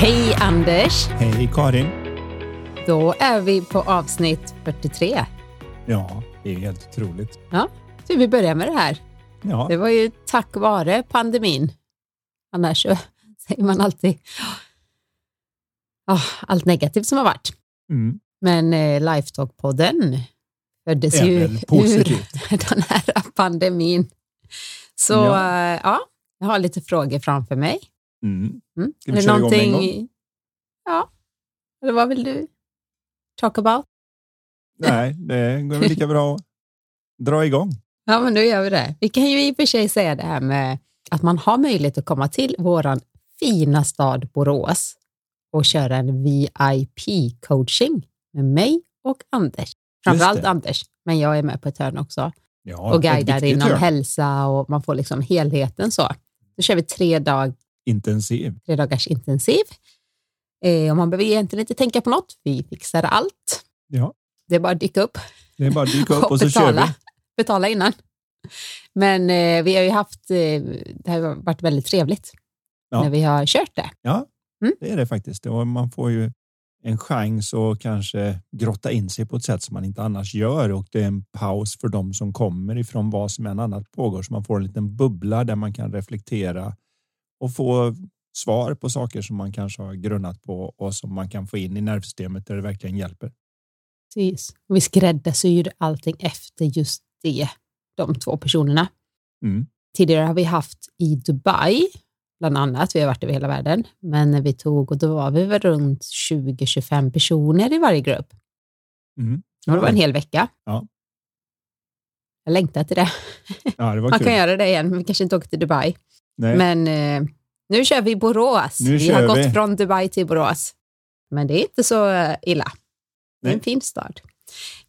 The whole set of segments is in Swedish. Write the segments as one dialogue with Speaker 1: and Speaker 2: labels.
Speaker 1: Hej Anders!
Speaker 2: Hej Karin!
Speaker 1: Då är vi på avsnitt 43.
Speaker 2: Ja, det är helt otroligt.
Speaker 1: Ja, så vi börjar med det här.
Speaker 2: Ja,
Speaker 1: Det var ju tack vare pandemin. Annars så säger man alltid ah, allt negativt som har varit.
Speaker 2: mm.
Speaker 1: Men eh, Lifetalk-podden föddes ju
Speaker 2: positivt.
Speaker 1: ur den här pandemin. Så
Speaker 2: Ja.
Speaker 1: ja. ja, jag har lite frågor framför mig.
Speaker 2: Mm.
Speaker 1: Mm.
Speaker 2: Ska vi köra igång med en gång?
Speaker 1: Ja, eller vad vill du talk about?
Speaker 2: Nej, det går väl lika bra att dra igång.
Speaker 1: Ja, men då gör vi det. Vi kan ju i och för sig säga det här med att man har möjlighet att komma till våran fina stad Borås och köra en VIP-coaching med mig och Anders. Framförallt. Anders, men jag är med på ett hörn också
Speaker 2: Ja,
Speaker 1: och guidar inom hälsa och man får liksom helheten så. Då kör vi tre, dag,
Speaker 2: Intensiv.
Speaker 1: tre dagars intensiv. Eh, och man behöver egentligen inte tänka på något. Vi fixar allt.
Speaker 2: Ja,
Speaker 1: Det är bara att dyka upp
Speaker 2: det är bara att dyka upp och så kör
Speaker 1: betala,
Speaker 2: vi.
Speaker 1: betala innan. Men eh, vi har ju haft, eh, det har varit väldigt trevligt
Speaker 2: Ja.
Speaker 1: när vi har kört det.
Speaker 2: Ja,
Speaker 1: Mm.
Speaker 2: det är det faktiskt. Och man får ju en chans att kanske grotta in sig på ett sätt som man inte annars gör och det är en paus för de som kommer ifrån vad som än annat pågår så man får en liten bubbla där man kan reflektera och få svar på saker som man kanske har grunnat på och som man kan få in i nervsystemet där det verkligen hjälper.
Speaker 1: Precis. Vi skräddarsyr allting efter just det, de två personerna.
Speaker 2: Mm.
Speaker 1: Tidigare har vi haft i Dubai, bland annat. Vi har varit över hela världen. Men när vi tog, och då var vi väl runt 20-25 personer i varje grupp.
Speaker 2: Mm.
Speaker 1: Och det var en hel vecka.
Speaker 2: Ja.
Speaker 1: Jag längtar till det.
Speaker 2: Ja, det
Speaker 1: Man
Speaker 2: kul.
Speaker 1: kan göra det igen, men vi kanske inte åker till Dubai.
Speaker 2: Nej.
Speaker 1: Men eh, nu kör vi Borås.
Speaker 2: Nu
Speaker 1: vi har gått
Speaker 2: vi.
Speaker 1: från Dubai till Borås. Men det är inte så eh, illa. Det är en fin stad.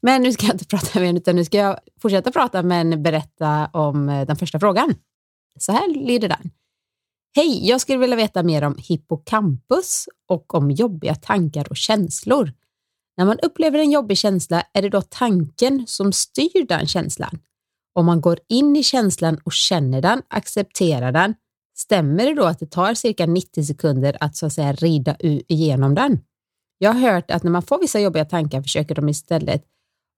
Speaker 1: Men nu ska jag inte prata mer, utan nu ska jag fortsätta prata, men berätta om eh, den första frågan. Så här lyder den. Hej, jag skulle vilja veta mer om hippocampus och om jobbiga tankar och känslor. När man upplever en jobbig känsla, är det då tanken som styr den känslan? Om man går in i känslan och känner den, accepterar den, stämmer det då att det tar cirka 90 sekunder att så att säga rida igenom den? Jag har hört att när man får vissa jobbiga tankar försöker de istället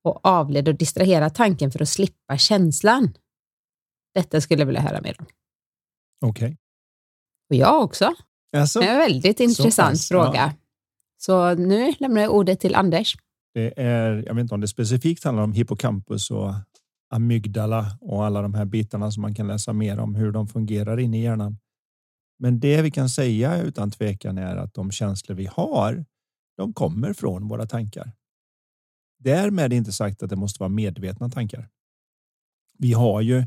Speaker 1: att avleda och distrahera tanken för att slippa känslan. Detta skulle jag vilja höra mer om.
Speaker 2: Okej.
Speaker 1: Och jag också.
Speaker 2: Alltså,
Speaker 1: Det är en väldigt intressant
Speaker 2: ja.
Speaker 1: fråga. Så nu lämnar jag ordet till Anders.
Speaker 2: det är, jag vet inte om det specifikt handlar om hippocampus och amygdala och alla de här bitarna som man kan läsa mer om hur de fungerar inne i hjärnan. Men det vi kan säga utan tvekan är att de känslor vi har, de kommer från våra tankar. Därmed inte sagt att det måste vara medvetna tankar. Vi har ju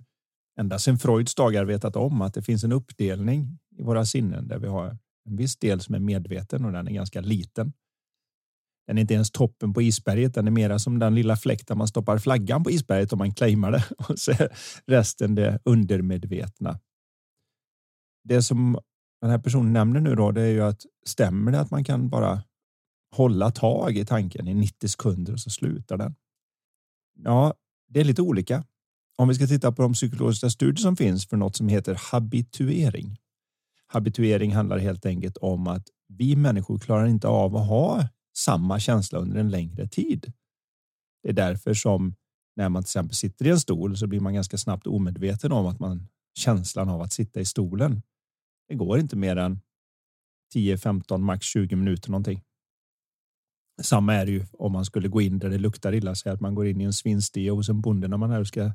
Speaker 2: ända sedan Freuds dagar vetat om att det finns en uppdelning i våra sinnen där vi har en viss del som är medveten och den är ganska liten. Den är inte ens toppen på isberget, den är mera som den lilla fläkt där man stoppar flaggan på isberget om man claimar det och så är resten det undermedvetna. Det som den här personen nämner nu då, det är ju att stämmer det att man kan bara hålla tag i tanken i 90 sekunder och så slutar den? Ja, det är lite olika. Om vi ska titta på de psykologiska studier som finns för något som heter habituering. Habituering handlar helt enkelt om att vi människor klarar inte av att ha samma känsla under en längre tid. Det är därför som när man till exempel sitter i en stol så blir man ganska snabbt omedveten om att man känslan av att sitta i stolen. Det går inte mer än 10, 15, max 20 minuter någonting. Samma är det ju om man skulle gå in där det luktar illa, säg att man går in i en svinstia hos en bonde när man här ska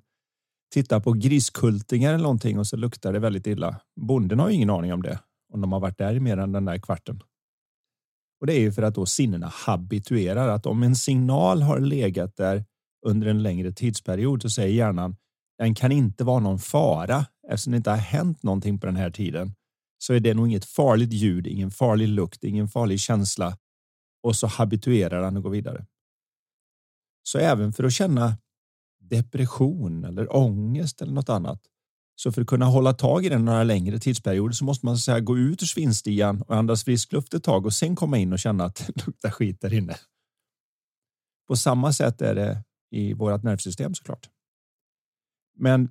Speaker 2: titta på griskultingar eller någonting och så luktar det väldigt illa. Bonden har ju ingen aning om det om de har varit där i mer än den där kvarten. Och det är ju för att då sinnena habituerar att om en signal har legat där under en längre tidsperiod så säger hjärnan den kan inte vara någon fara eftersom det inte har hänt någonting på den här tiden. så är det nog inget farligt ljud, ingen farlig lukt, ingen farlig känsla och så habituerar han och går vidare. Så även för att känna depression eller ångest eller något annat. Så för att kunna hålla tag i den några längre tidsperioder så måste man så säga gå ut ur svinstigan och andas frisk luft ett tag och sen komma in och känna att det luktar skit där inne. På samma sätt är det i vårt nervsystem såklart. Men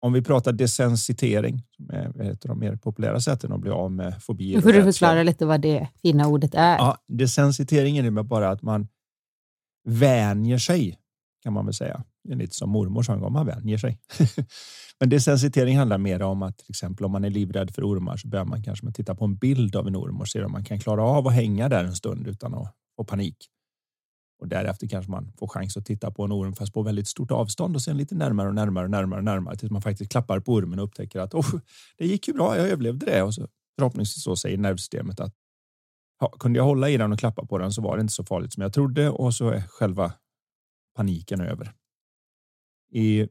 Speaker 2: om vi pratar desensitering, som är ett av de mer populära sätten att bli av med fobier.
Speaker 1: Nu får du förklara lite vad det fina ordet är.
Speaker 2: Ja, desensitering innebär bara att man vänjer sig, kan man väl säga. Det är lite som mormor sa en gång, man vänjer sig. Men desensitering handlar mer om att till exempel om man är livrädd för ormar så börjar man kanske med att titta på en bild av en orm och se om man kan klara av att hänga där en stund utan att få panik. Och därefter kanske man får chans att titta på en orm fast på väldigt stort avstånd och sen lite närmare och närmare och närmare och närmare tills man faktiskt klappar på ormen och upptäcker att oh, det gick ju bra, jag överlevde det. Och så förhoppningsvis så säger nervsystemet att ja, kunde jag hålla i den och klappa på den så var det inte så farligt som jag trodde och så är själva paniken över. I,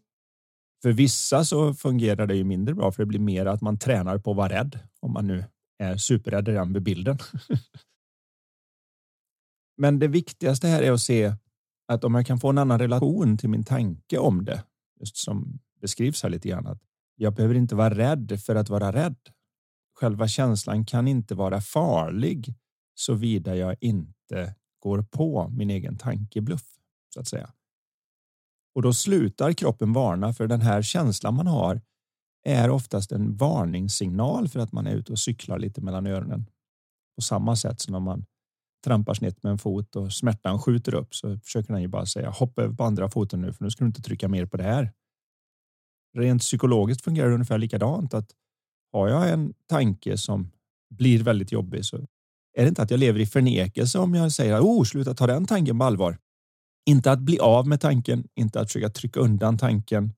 Speaker 2: för vissa så fungerar det ju mindre bra för det blir mer att man tränar på att vara rädd om man nu är superrädd redan med bilden. Men det viktigaste här är att se att om jag kan få en annan relation till min tanke om det, just som beskrivs här lite grann, att jag behöver inte vara rädd för att vara rädd. Själva känslan kan inte vara farlig såvida jag inte går på min egen tankebluff så att säga. Och då slutar kroppen varna för den här känslan man har är oftast en varningssignal för att man är ute och cyklar lite mellan öronen. På samma sätt som när man trampar snett med en fot och smärtan skjuter upp så försöker den ju bara säga hoppa över på andra foten nu för nu ska du inte trycka mer på det här. Rent psykologiskt fungerar det ungefär likadant att har jag en tanke som blir väldigt jobbig så är det inte att jag lever i förnekelse om jag säger oh, sluta ta den tanken på allvar. Inte att bli av med tanken, inte att försöka trycka undan tanken,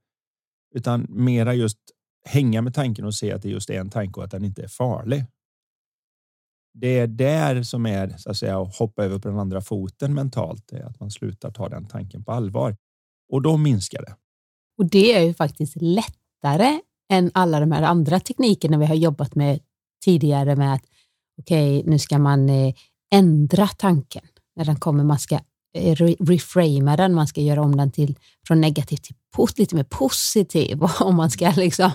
Speaker 2: utan mera just hänga med tanken och se att det just är en tanke och att den inte är farlig. Det är där som är så att säga att hoppa över på den andra foten mentalt, är att man slutar ta den tanken på allvar och då minskar det.
Speaker 1: Och det är ju faktiskt lättare än alla de här andra teknikerna vi har jobbat med tidigare med att okej, okay, nu ska man eh, ändra tanken när den kommer. Man ska Eh, reframa den, man ska göra om den till från negativ till lite mer positiv om man ska liksom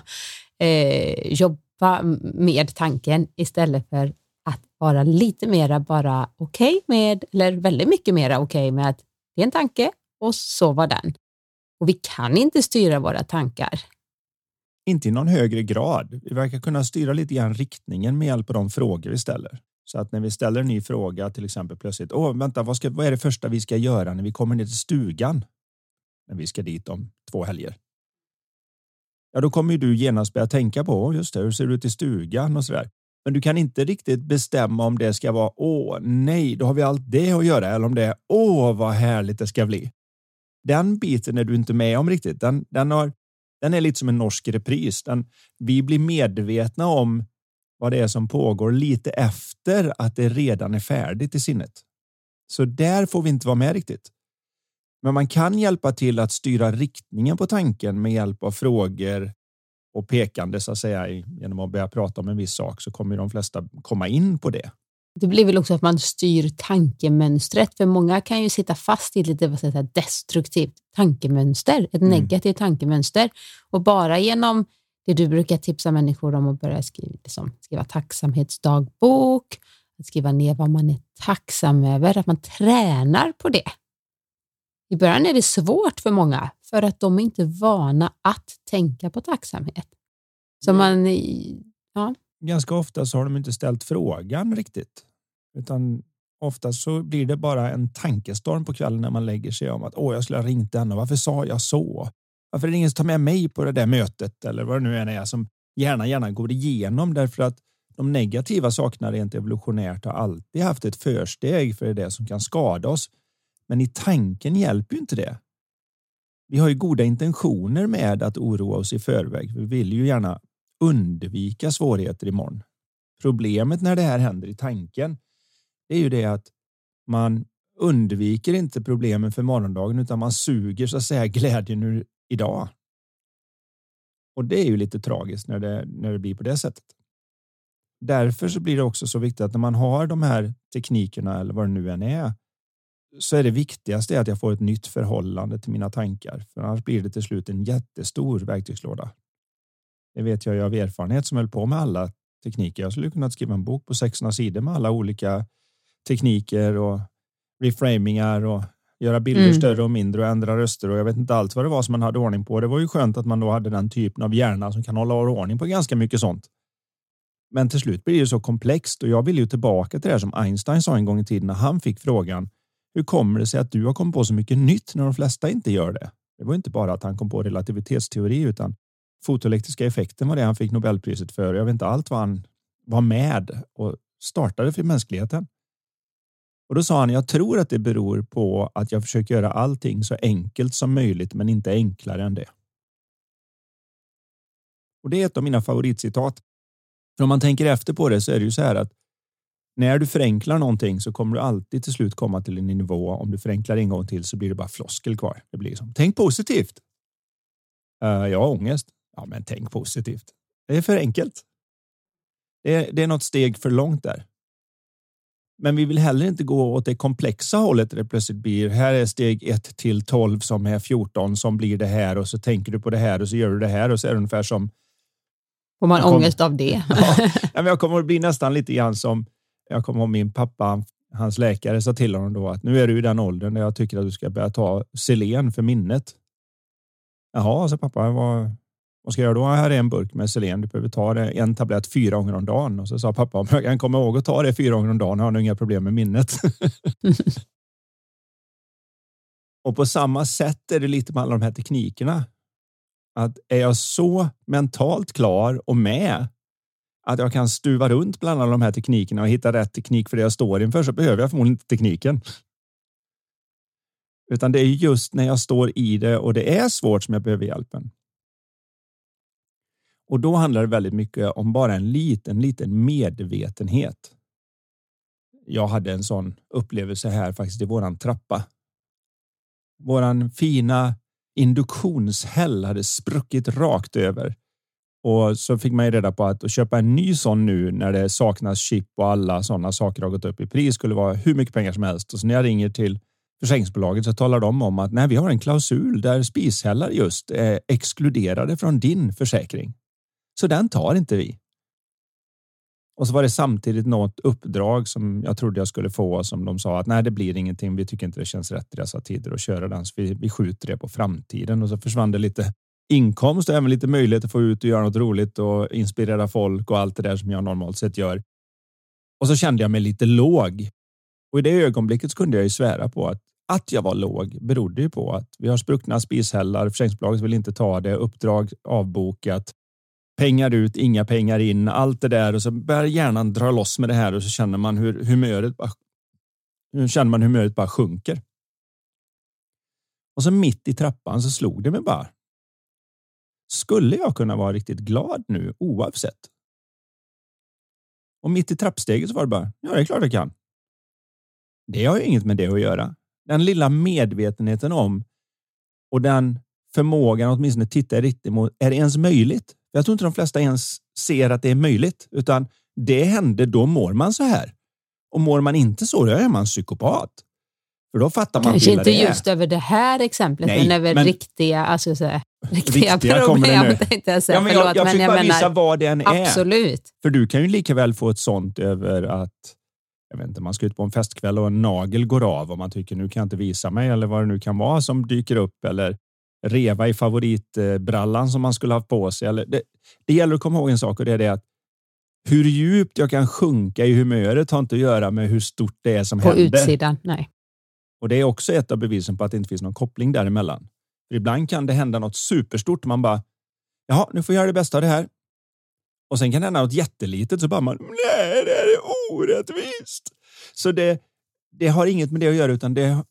Speaker 1: eh, jobba med tanken istället för att vara lite mera bara okej okay med, eller väldigt mycket mera okej okay med att det är en tanke och så var den. Och vi kan inte styra våra tankar.
Speaker 2: Inte i någon högre grad. Vi verkar kunna styra lite grann riktningen med hjälp av de frågor vi ställer. Så att när vi ställer en ny fråga, till exempel plötsligt, åh, vänta, vad, ska, vad är det första vi ska göra när vi kommer ner till stugan? När vi ska dit om två helger. Ja, då kommer du genast börja tänka på, just det, hur ser det ut i stugan och så där. Men du kan inte riktigt bestämma om det ska vara åh nej, då har vi allt det att göra eller om det är åh vad härligt det ska bli. Den biten är du inte med om riktigt. Den, den, har, den är lite som en norsk repris. Den, vi blir medvetna om vad det är som pågår lite efter att det redan är färdigt i sinnet. Så där får vi inte vara med riktigt. Men man kan hjälpa till att styra riktningen på tanken med hjälp av frågor och pekande så att säga genom att börja prata om en viss sak så kommer de flesta komma in på det.
Speaker 1: Det blir väl också att man styr tankemönstret, för många kan ju sitta fast i ett lite vad säga, destruktivt tankemönster, ett mm. negativt tankemönster och bara genom det du brukar tipsa människor om att börja skriva, liksom, skriva tacksamhetsdagbok, att skriva ner vad man är tacksam över, att man tränar på det. I början är det svårt för många för att de är inte vana att tänka på tacksamhet. Så man, ja.
Speaker 2: Ganska ofta så har de inte ställt frågan riktigt, utan ofta så blir det bara en tankestorm på kvällen när man lägger sig om att åh, jag skulle ha ringt den och varför sa jag så? Varför är det ingen som tar med mig på det där mötet eller vad det nu än är som gärna, gärna går igenom därför att de negativa sakerna rent evolutionärt har alltid haft ett försteg för det som kan skada oss. Men i tanken hjälper ju inte det. Vi har ju goda intentioner med att oroa oss i förväg. Vi vill ju gärna undvika svårigheter imorgon. Problemet när det här händer i tanken är ju det att man undviker inte problemen för morgondagen utan man suger så att säga glädjen ur idag. Och det är ju lite tragiskt när det, när det blir på det sättet. därför så blir det också så viktigt att när man har de här teknikerna eller vad det nu än är så är det viktigaste att jag får ett nytt förhållande till mina tankar. För annars blir det till slut en jättestor verktygslåda. Det vet jag ju av erfarenhet som höll på med alla tekniker. Jag skulle kunna skriva en bok på 600 sidor med alla olika tekniker och reframingar och göra bilder mm. större och mindre och ändra röster och jag vet inte allt vad det var som man hade ordning på. Det var ju skönt att man då hade den typen av hjärna som kan hålla ordning på ganska mycket sånt. Men till slut blir det så komplext och jag vill ju tillbaka till det som Einstein sa en gång i tiden när han fick frågan. Hur kommer det sig att du har kommit på så mycket nytt när de flesta inte gör det? Det var inte bara att han kom på relativitetsteori utan fotoelektriska effekten var det han fick Nobelpriset för. Jag vet inte allt vad han var med och startade för mänskligheten. Och då sa han, jag tror att det beror på att jag försöker göra allting så enkelt som möjligt, men inte enklare än det. Och det är ett av mina favoritcitat. För om man tänker efter på det så är det ju så här att när du förenklar någonting så kommer du alltid till slut komma till en nivå. Om du förenklar en gång till så blir det bara floskel kvar. Det blir som tänk positivt. Uh, jag har ångest. Ja, men tänk positivt. Det är för enkelt. Det är, det är något steg för långt där. Men vi vill heller inte gå åt det komplexa hållet. Det plötsligt blir här är steg 1 till 12 som är 14 som blir det här och så tänker du på det här och så gör du det här och så är det ungefär som.
Speaker 1: Får man kom, ångest av det?
Speaker 2: ja, jag kommer att bli nästan lite grann som jag kommer ihåg min pappa. Hans läkare sa till honom då att nu är du i den åldern där jag tycker att du ska börja ta selen för minnet. Jaha, sa pappa. Vad, vad ska jag göra då? Här är en burk med selen. Du behöver ta det en tablett fyra gånger om dagen. Och så sa pappa om jag kan komma ihåg att ta det fyra gånger om dagen har du inga problem med minnet. och på samma sätt är det lite med alla de här teknikerna. Att är jag så mentalt klar och med att jag kan stuva runt bland alla de här teknikerna och hitta rätt teknik för det jag står inför så behöver jag förmodligen inte tekniken. Utan det är just när jag står i det och det är svårt som jag behöver hjälpen. Och då handlar det väldigt mycket om bara en liten, liten medvetenhet. Jag hade en sån upplevelse här faktiskt i våran trappa. Våran fina induktionshäll hade spruckit rakt över. Och så fick man ju reda på att, att köpa en ny sån nu när det saknas chip och alla sådana saker har gått upp i pris skulle vara hur mycket pengar som helst. Och så när jag ringer till försäkringsbolaget så talar de om att nej, vi har en klausul där spishällar just är exkluderade från din försäkring. Så den tar inte vi. Och så var det samtidigt något uppdrag som jag trodde jag skulle få som de sa att nej, det blir ingenting. Vi tycker inte det känns rätt i dessa tider att köra den, så vi, vi skjuter det på framtiden och så försvann det lite inkomst och även lite möjlighet att få ut och göra något roligt och inspirera folk och allt det där som jag normalt sett gör. Och så kände jag mig lite låg. Och i det ögonblicket så kunde jag ju svära på att att jag var låg berodde ju på att vi har spruckna spishällar. Försäkringsbolaget vill inte ta det. Uppdrag avbokat pengar ut, inga pengar in, allt det där och så börjar hjärnan dra loss med det här och så känner man hur humöret bara, känner man humöret bara sjunker. Och så mitt i trappan så slog det mig bara. Skulle jag kunna vara riktigt glad nu oavsett? Och mitt i trappsteget så var det bara, ja det är klart jag kan. Det har ju inget med det att göra. Den lilla medvetenheten om och den förmågan att åtminstone titta i riktning mot, är det ens möjligt? Jag tror inte de flesta ens ser att det är möjligt, utan det händer, då mår man så här. Och mår man inte så, då är man psykopat. För då fattar man
Speaker 1: Kanske inte just över det här exemplet, Nej, men över men riktiga, alltså, så, riktiga, riktiga problem. Tänkte jag, säga.
Speaker 2: Ja, men jag, Förlåt, jag fick bara visa vad det än är.
Speaker 1: Absolut.
Speaker 2: För du kan ju lika väl få ett sånt över att jag vet inte, man ska ut på en festkväll och en nagel går av och man tycker nu kan jag inte visa mig eller vad det nu kan vara som dyker upp eller reva i favoritbrallan som man skulle ha på sig. Eller det, det gäller att komma ihåg en sak och det är det att hur djupt jag kan sjunka i humöret har inte att göra med hur stort det är som
Speaker 1: på
Speaker 2: händer.
Speaker 1: På utsidan, nej.
Speaker 2: Och det är också ett av bevisen på att det inte finns någon koppling däremellan. För ibland kan det hända något superstort. Man bara, jaha, nu får jag göra det bästa av det här. Och sen kan det hända något jättelitet så bara man, nej, det är orättvist. Så det, det har inget med det att göra utan det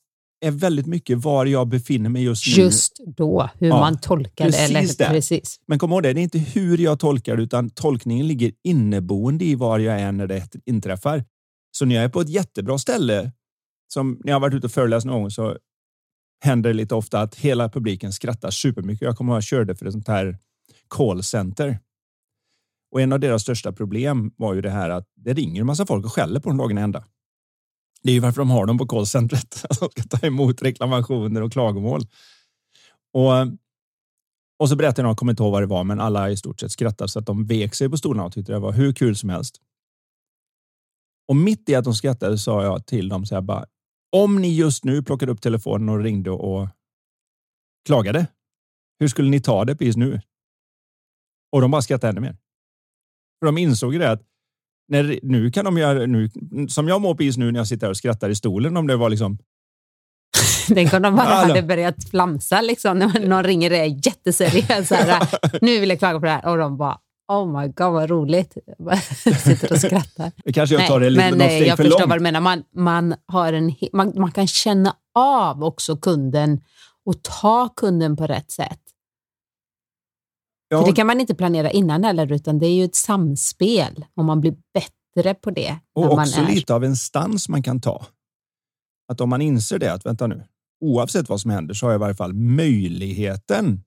Speaker 2: är väldigt mycket var jag befinner mig just
Speaker 1: nu. Just då, hur ja, man tolkar det. Eller, precis.
Speaker 2: Men kom ihåg det, det är inte hur jag tolkar det, utan tolkningen ligger inneboende i var jag är när det inträffar. Så när jag är på ett jättebra ställe, som när jag har varit ute och föreläst någon gång, så händer det lite ofta att hela publiken skrattar supermycket. Jag kommer ihåg att jag körde för ett sånt här callcenter. Och en av deras största problem var ju det här att det ringer en massa folk och skäller på dem dagen ända. Det är ju varför de har dem på callcentret. De ska ta emot reklamationer och klagomål. Och, och så berättade jag, jag kommer inte ihåg vad det var, men alla i stort sett skrattade så att de vek sig på stolarna och tyckte det var hur kul som helst. Och mitt i att de skrattade sa jag till dem så här bara, om ni just nu plockade upp telefonen och ringde och klagade, hur skulle ni ta det precis nu? Och de bara skrattade ännu mer. För de insåg ju det att när, nu kan de göra, nu, som jag mår precis nu när jag sitter här och skrattar i stolen om det var liksom
Speaker 1: Tänk om de bara Alla. hade börjat flamsa liksom, när någon ringer är jätteseriös. nu vill jag klaga på det här. Och de bara, oh my god vad roligt. Sitter och skrattar.
Speaker 2: kanske jag tar det lite
Speaker 1: men,
Speaker 2: nej,
Speaker 1: Jag
Speaker 2: för
Speaker 1: förstår
Speaker 2: långt.
Speaker 1: vad du menar. Man, man, har en, man, man kan känna av också kunden och ta kunden på rätt sätt. Ja. För det kan man inte planera innan heller, utan det är ju ett samspel och man blir bättre på det.
Speaker 2: Och också är... lite av en stans man kan ta. Att om man inser det, att vänta nu, oavsett vad som händer så har jag i varje fall möjligheten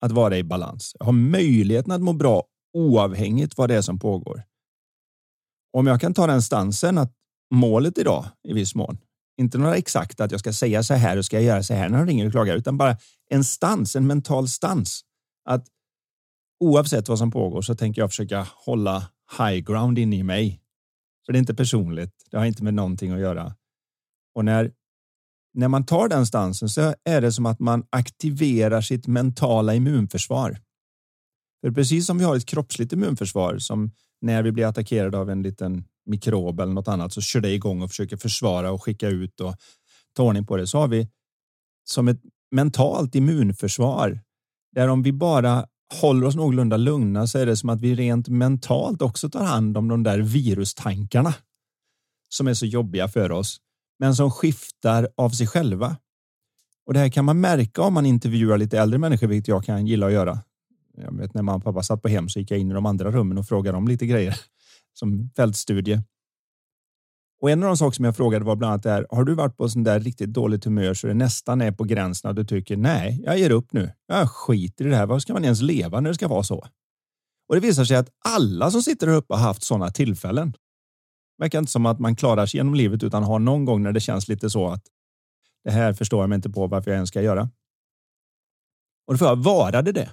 Speaker 2: att vara i balans. Jag har möjligheten att må bra oavhängigt vad det är som pågår. Om jag kan ta den stansen att målet idag i viss mån, inte några exakta att jag ska säga så här och ska jag göra så här när de ringer och klagar, utan bara en stans, en mental stans. Att oavsett vad som pågår så tänker jag försöka hålla high ground inne i mig. För det är inte personligt. Det har inte med någonting att göra. Och när, när man tar den stansen så är det som att man aktiverar sitt mentala immunförsvar. För precis som vi har ett kroppsligt immunförsvar som när vi blir attackerade av en liten mikrob eller något annat så kör det igång och försöker försvara och skicka ut och ta ordning på det. Så har vi som ett mentalt immunförsvar där om vi bara håller oss någorlunda lugna så är det som att vi rent mentalt också tar hand om de där virustankarna som är så jobbiga för oss, men som skiftar av sig själva. Och det här kan man märka om man intervjuar lite äldre människor, vilket jag kan gilla att göra. Jag vet när mamma och pappa satt på hem så gick jag in i de andra rummen och frågade dem lite grejer som fältstudie. Och en av de saker som jag frågade var bland annat är, har du varit på sån där riktigt dåligt humör så det nästan är på gränsen att du tycker nej, jag ger upp nu. Jag skiter i det här. varför ska man ens leva när det ska vara så? Och det visar sig att alla som sitter där uppe har haft sådana tillfällen. Det verkar inte som att man klarar sig genom livet utan har någon gång när det känns lite så att det här förstår jag mig inte på varför jag ens ska göra. Och då får jag, varade det?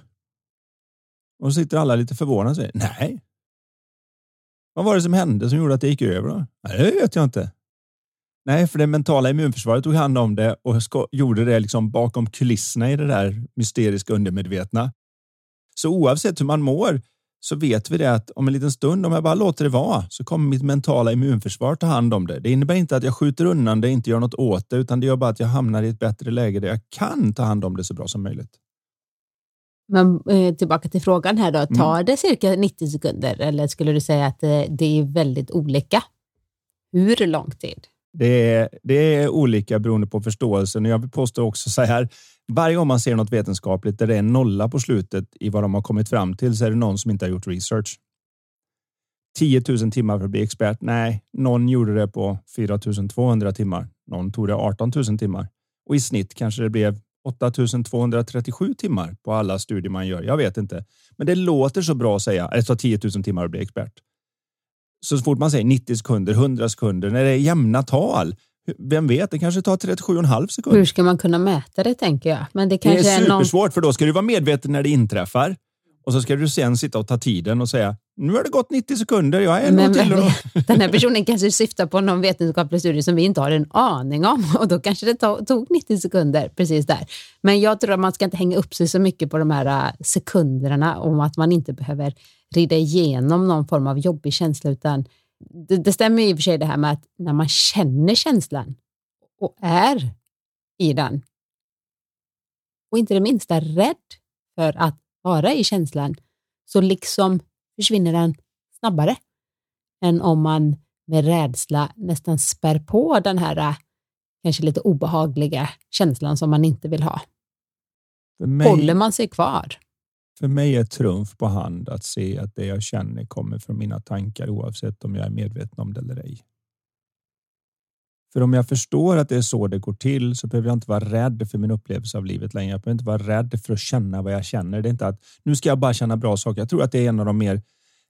Speaker 2: Och så sitter alla lite förvånade och säger nej, vad var det som hände som gjorde att det gick över? Då? Nej, det vet jag inte. Nej, för det mentala immunförsvaret tog hand om det och gjorde det liksom bakom kulisserna i det där mysteriska undermedvetna. Så oavsett hur man mår så vet vi det att om en liten stund, om jag bara låter det vara, så kommer mitt mentala immunförsvar ta hand om det. Det innebär inte att jag skjuter undan det, inte gör något åt det, utan det gör bara att jag hamnar i ett bättre läge där jag kan ta hand om det så bra som möjligt.
Speaker 1: Men eh, tillbaka till frågan här då, mm. tar det cirka 90 sekunder eller skulle du säga att det, det är väldigt olika? Hur lång tid?
Speaker 2: Det är, det är olika beroende på förståelsen och jag vill påstå också så här. Varje gång man ser något vetenskapligt där det är en nolla på slutet i vad de har kommit fram till så är det någon som inte har gjort research. 10 000 timmar för att bli expert. Nej, någon gjorde det på 4 200 timmar. Någon tog det 18 000 timmar och i snitt kanske det blev 8237 timmar på alla studier man gör. Jag vet inte, men det låter så bra att säga. Det tar 10 000 timmar att bli expert. Så fort man säger 90 sekunder, 100 sekunder, när det är jämna tal. Vem vet, det kanske tar 37,5 sekunder.
Speaker 1: Hur ska man kunna mäta det tänker jag? Men det, kanske
Speaker 2: det är supersvårt,
Speaker 1: någon...
Speaker 2: för då ska du vara medveten när det inträffar. Och så ska du sen sitta och ta tiden och säga nu har det gått 90 sekunder, jag är nog till
Speaker 1: och... Den här personen kanske syftar på någon vetenskaplig studie som vi inte har en aning om och då kanske det tog 90 sekunder precis där. Men jag tror att man ska inte hänga upp sig så mycket på de här äh, sekunderna om att man inte behöver rida igenom någon form av jobbig känsla utan det, det stämmer i och för sig det här med att när man känner känslan och är i den och inte det minsta rädd för att vara i känslan så liksom försvinner den snabbare än om man med rädsla nästan spär på den här äh, kanske lite obehagliga känslan som man inte vill ha. Mig, Håller man sig kvar?
Speaker 2: För mig är trumf på hand att se att det jag känner kommer från mina tankar oavsett om jag är medveten om det eller ej. För om jag förstår att det är så det går till så behöver jag inte vara rädd för min upplevelse av livet längre. Jag behöver inte vara rädd för att känna vad jag känner. Det är inte att nu ska jag bara känna bra saker. Jag tror att det är en av de mer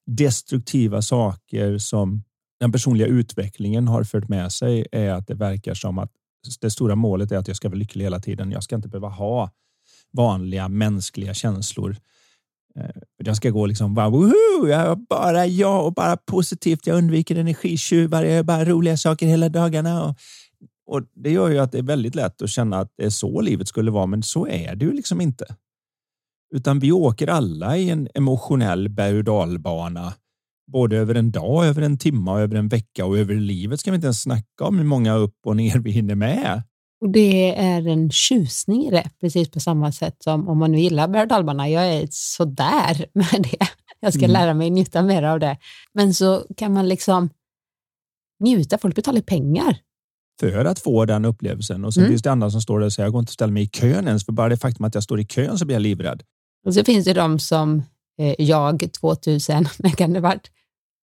Speaker 2: destruktiva saker som den personliga utvecklingen har fört med sig är att det verkar som att det stora målet är att jag ska vara lycklig hela tiden. Jag ska inte behöva ha vanliga mänskliga känslor. Eh, jag ska gå liksom bara woho, jag bara jag och bara positivt. Jag undviker energitjuvar. Jag gör bara roliga saker hela dagarna. Och, och det gör ju att det är väldigt lätt att känna att det är så livet skulle vara, men så är det ju liksom inte. Utan vi åker alla i en emotionell berg och dalbana både över en dag, över en timme, över en vecka och över livet ska vi inte ens snacka om hur många upp och ner vi hinner med.
Speaker 1: Och det är en tjusning i det, precis på samma sätt som om man nu gillar berg och Jag är sådär med det. Jag ska mm. lära mig njuta mer av det. Men så kan man liksom njuta. Folk betalar pengar.
Speaker 2: För att få den upplevelsen. Och så mm. finns det andra som står där och säger jag går inte att ställa mig i kön ens. För bara det faktum att jag står i kön så blir jag livrädd.
Speaker 1: Och så finns det de som eh, jag 2000, när kan det varit?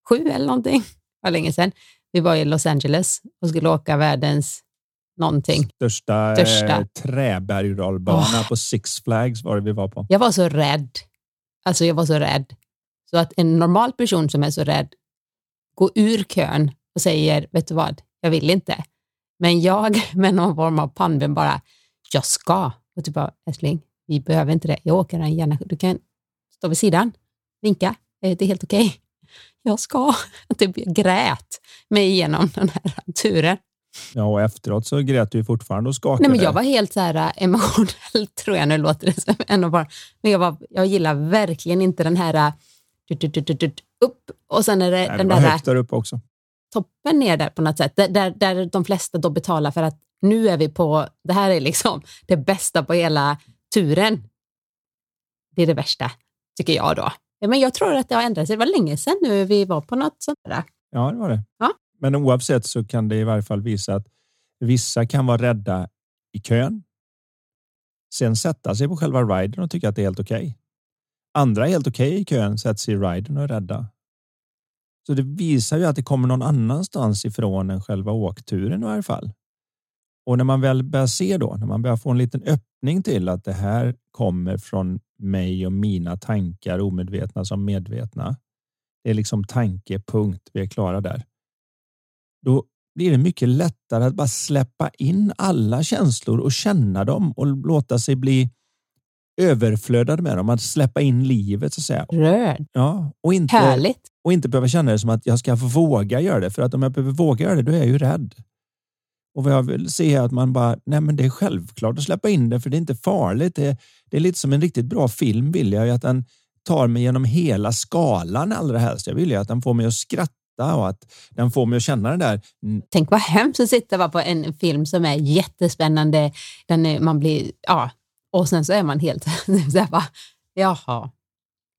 Speaker 1: Sju eller någonting. Var länge sedan. Vi var i Los Angeles och skulle åka världens någonting.
Speaker 2: Största, Största. Eh, träbergdalbana oh. på Six Flags var det vi var på.
Speaker 1: Jag var så rädd. Alltså jag var så rädd. Så att en normal person som är så rädd går ur kön och säger, vet du vad, jag vill inte. Men jag med någon form av pannben bara, jag ska. Och typ bara, älskling, vi behöver inte det. Jag åker den gärna. Du kan stå vid sidan, vinka. Det är helt okej. Okay. Jag ska. Jag typ grät mig igenom den här turen.
Speaker 2: Ja, och efteråt så grät du fortfarande och skakade.
Speaker 1: Nej, men jag var helt så här äh, emotionell, tror jag. Nu låter det som en bara. Men jag, var, jag gillar verkligen inte den här äh, upp och sen är det Nej, den det där...
Speaker 2: högt där uppe också.
Speaker 1: Toppen ner där på något sätt. Där, där, där de flesta då betalar för att nu är vi på, det här är liksom det bästa på hela turen. Det är det värsta, tycker jag då. Men jag tror att det har ändrat sig. Det var länge sedan nu vi var på något sånt där.
Speaker 2: Ja, det var det.
Speaker 1: Ja.
Speaker 2: Men oavsett så kan det i varje fall visa att vissa kan vara rädda i kön. Sen sätta sig på själva riden och tycka att det är helt okej. Okay. Andra är helt okej okay i kön, sätter sig i riden och är rädda. Så det visar ju att det kommer någon annanstans ifrån än själva åkturen i varje fall. Och när man väl börjar se då, när man börjar få en liten öppning till att det här kommer från mig och mina tankar, omedvetna som medvetna. Det är liksom tankepunkt. Vi är klara där. Då blir det mycket lättare att bara släppa in alla känslor och känna dem och låta sig bli överflödad med dem. Att släppa in livet så att säga.
Speaker 1: Rörd.
Speaker 2: Ja, och inte,
Speaker 1: Härligt.
Speaker 2: Och inte behöva känna det som att jag ska våga göra det. För att om jag behöver våga göra det, då är jag ju rädd. Och vad jag vill se är att man bara, nej men det är självklart att släppa in det för det är inte farligt. Det, det är lite som en riktigt bra film vill jag att den tar mig genom hela skalan allra helst. Jag vill ju att den får mig att skratta och att den får mig att känna det där.
Speaker 1: Tänk vad hemskt att sitta på en film som är jättespännande. Den är, man blir, ja, och sen så är man helt så här bara, jaha.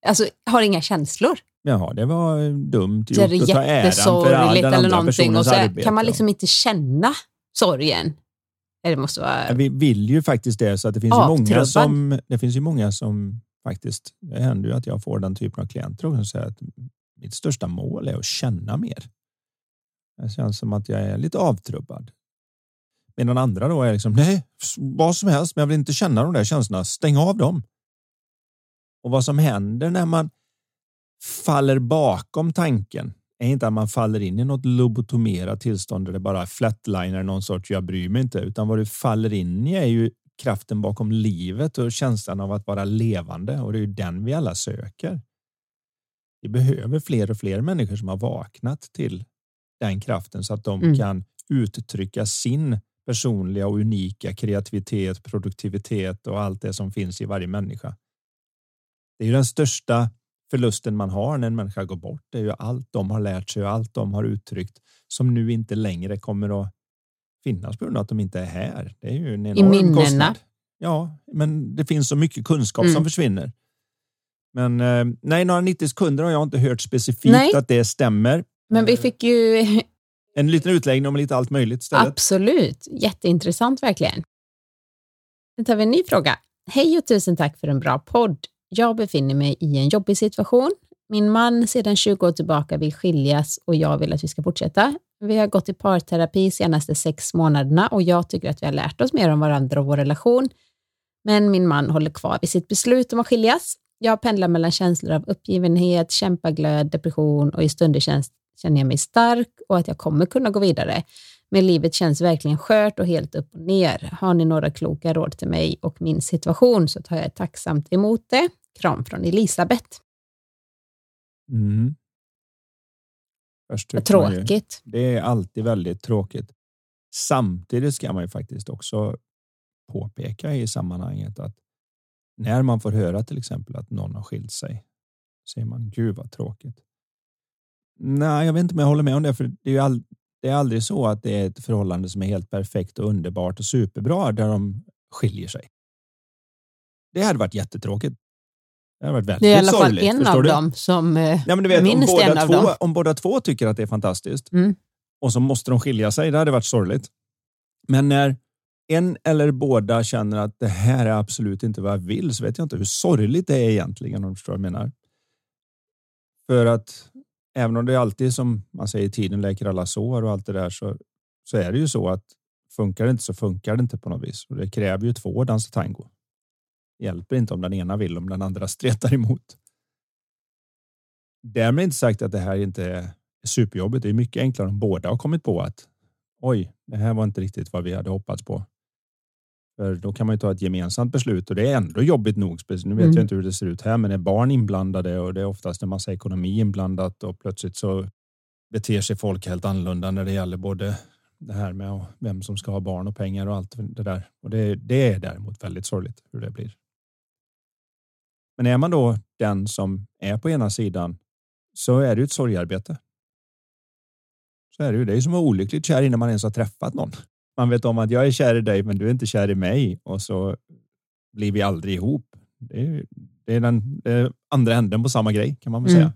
Speaker 1: Alltså, har inga känslor.
Speaker 2: Jaha, det var dumt gjort att ta äran för all den andra personens arbete.
Speaker 1: Kan man liksom inte känna sorgen. Det måste vara...
Speaker 2: Vi vill ju faktiskt det, så att det finns ju många som... Det finns ju många som faktiskt... Det händer ju att jag får den typen av klienter som säger att mitt största mål är att känna mer. Det känns som att jag är lite avtrubbad. Medan andra då är liksom, nej, vad som helst, men jag vill inte känna de där känslorna. Stäng av dem. Och vad som händer när man faller bakom tanken är inte att man faller in i något lobotomerat tillstånd där det bara flatliner någon sorts jag bryr mig inte, utan vad du faller in i är ju kraften bakom livet och känslan av att vara levande och det är ju den vi alla söker. Vi behöver fler och fler människor som har vaknat till den kraften så att de mm. kan uttrycka sin personliga och unika kreativitet, produktivitet och allt det som finns i varje människa. Det är ju den största förlusten man har när en människa går bort. Det är ju allt de har lärt sig och allt de har uttryckt som nu inte längre kommer att finnas på grund av att de inte är här. Det är ju en enorm I minnena. kostnad. Ja, men det finns så mycket kunskap mm. som försvinner. Men eh, nej, några 90 sekunder har jag inte hört specifikt nej. att det stämmer.
Speaker 1: Men vi eh, fick ju
Speaker 2: en liten utläggning om lite allt möjligt istället.
Speaker 1: Absolut, jätteintressant verkligen. Nu tar vi en ny fråga. Hej och tusen tack för en bra podd. Jag befinner mig i en jobbig situation. Min man sedan 20 år tillbaka vill skiljas och jag vill att vi ska fortsätta. Vi har gått i parterapi senaste sex månaderna och jag tycker att vi har lärt oss mer om varandra och vår relation. Men min man håller kvar vid sitt beslut om att skiljas. Jag pendlar mellan känslor av uppgivenhet, kämpaglöd, depression och i stunder känns, känner jag mig stark och att jag kommer kunna gå vidare. Men livet känns verkligen skört och helt upp och ner. Har ni några kloka råd till mig och min situation så tar jag tacksamt emot det. Kram från Elisabeth.
Speaker 2: Mm. Man ju-
Speaker 1: tråkigt.
Speaker 2: Det är alltid väldigt tråkigt. Samtidigt ska man ju faktiskt också påpeka i sammanhanget att när man får höra till exempel att någon har skilt sig säger man gud vad tråkigt. Nej, jag vet inte om jag håller med om det, för det är, ju all, det är aldrig så att det är ett förhållande som är helt perfekt och underbart och superbra där de skiljer sig. Det hade varit jättetråkigt. Det hade varit väldigt
Speaker 1: Det är i alla fall
Speaker 2: sorgligt,
Speaker 1: en
Speaker 2: förstår
Speaker 1: av
Speaker 2: du?
Speaker 1: dem som eh,
Speaker 2: Ja, vet, om,
Speaker 1: minst en
Speaker 2: båda
Speaker 1: av
Speaker 2: två,
Speaker 1: dem.
Speaker 2: om båda två tycker att det är fantastiskt
Speaker 1: Mm.
Speaker 2: och så måste de skilja sig, det hade varit sorgligt. Men när en eller båda känner att det här är absolut inte vad jag vill så vet jag inte hur sorgligt det är egentligen om du förstår vad jag menar. För att även om det alltid som man säger tiden läker alla sår och allt det där så, så är det ju så att funkar det inte så funkar det inte på något vis. Och det kräver ju två att dansa tango. Hjälper inte om den ena vill om den andra stretar emot. Därmed inte sagt att det här inte är superjobbigt. Det är mycket enklare om båda har kommit på att oj, det här var inte riktigt vad vi hade hoppats på. För då kan man ju ta ett gemensamt beslut och det är ändå jobbigt nog. Nu vet
Speaker 1: Mm.
Speaker 2: jag inte hur det ser ut här, men är barn inblandade och det är oftast en massa ekonomi inblandat och plötsligt så beter sig folk helt annorlunda när det gäller både det här med vem som ska ha barn och pengar och allt det där. Och det, det är däremot väldigt sorgligt hur det blir. Men är man då den som är på ena sidan så är det ju ett sorgarbete. Så är det ju. Det är som att vara olyckligt kär innan man ens har träffat någon. Man vet om att jag är kär i dig, men du är inte kär i mig och så blir vi aldrig ihop. Det är, det är den det är andra änden på samma grej kan man väl
Speaker 1: Mm.
Speaker 2: säga.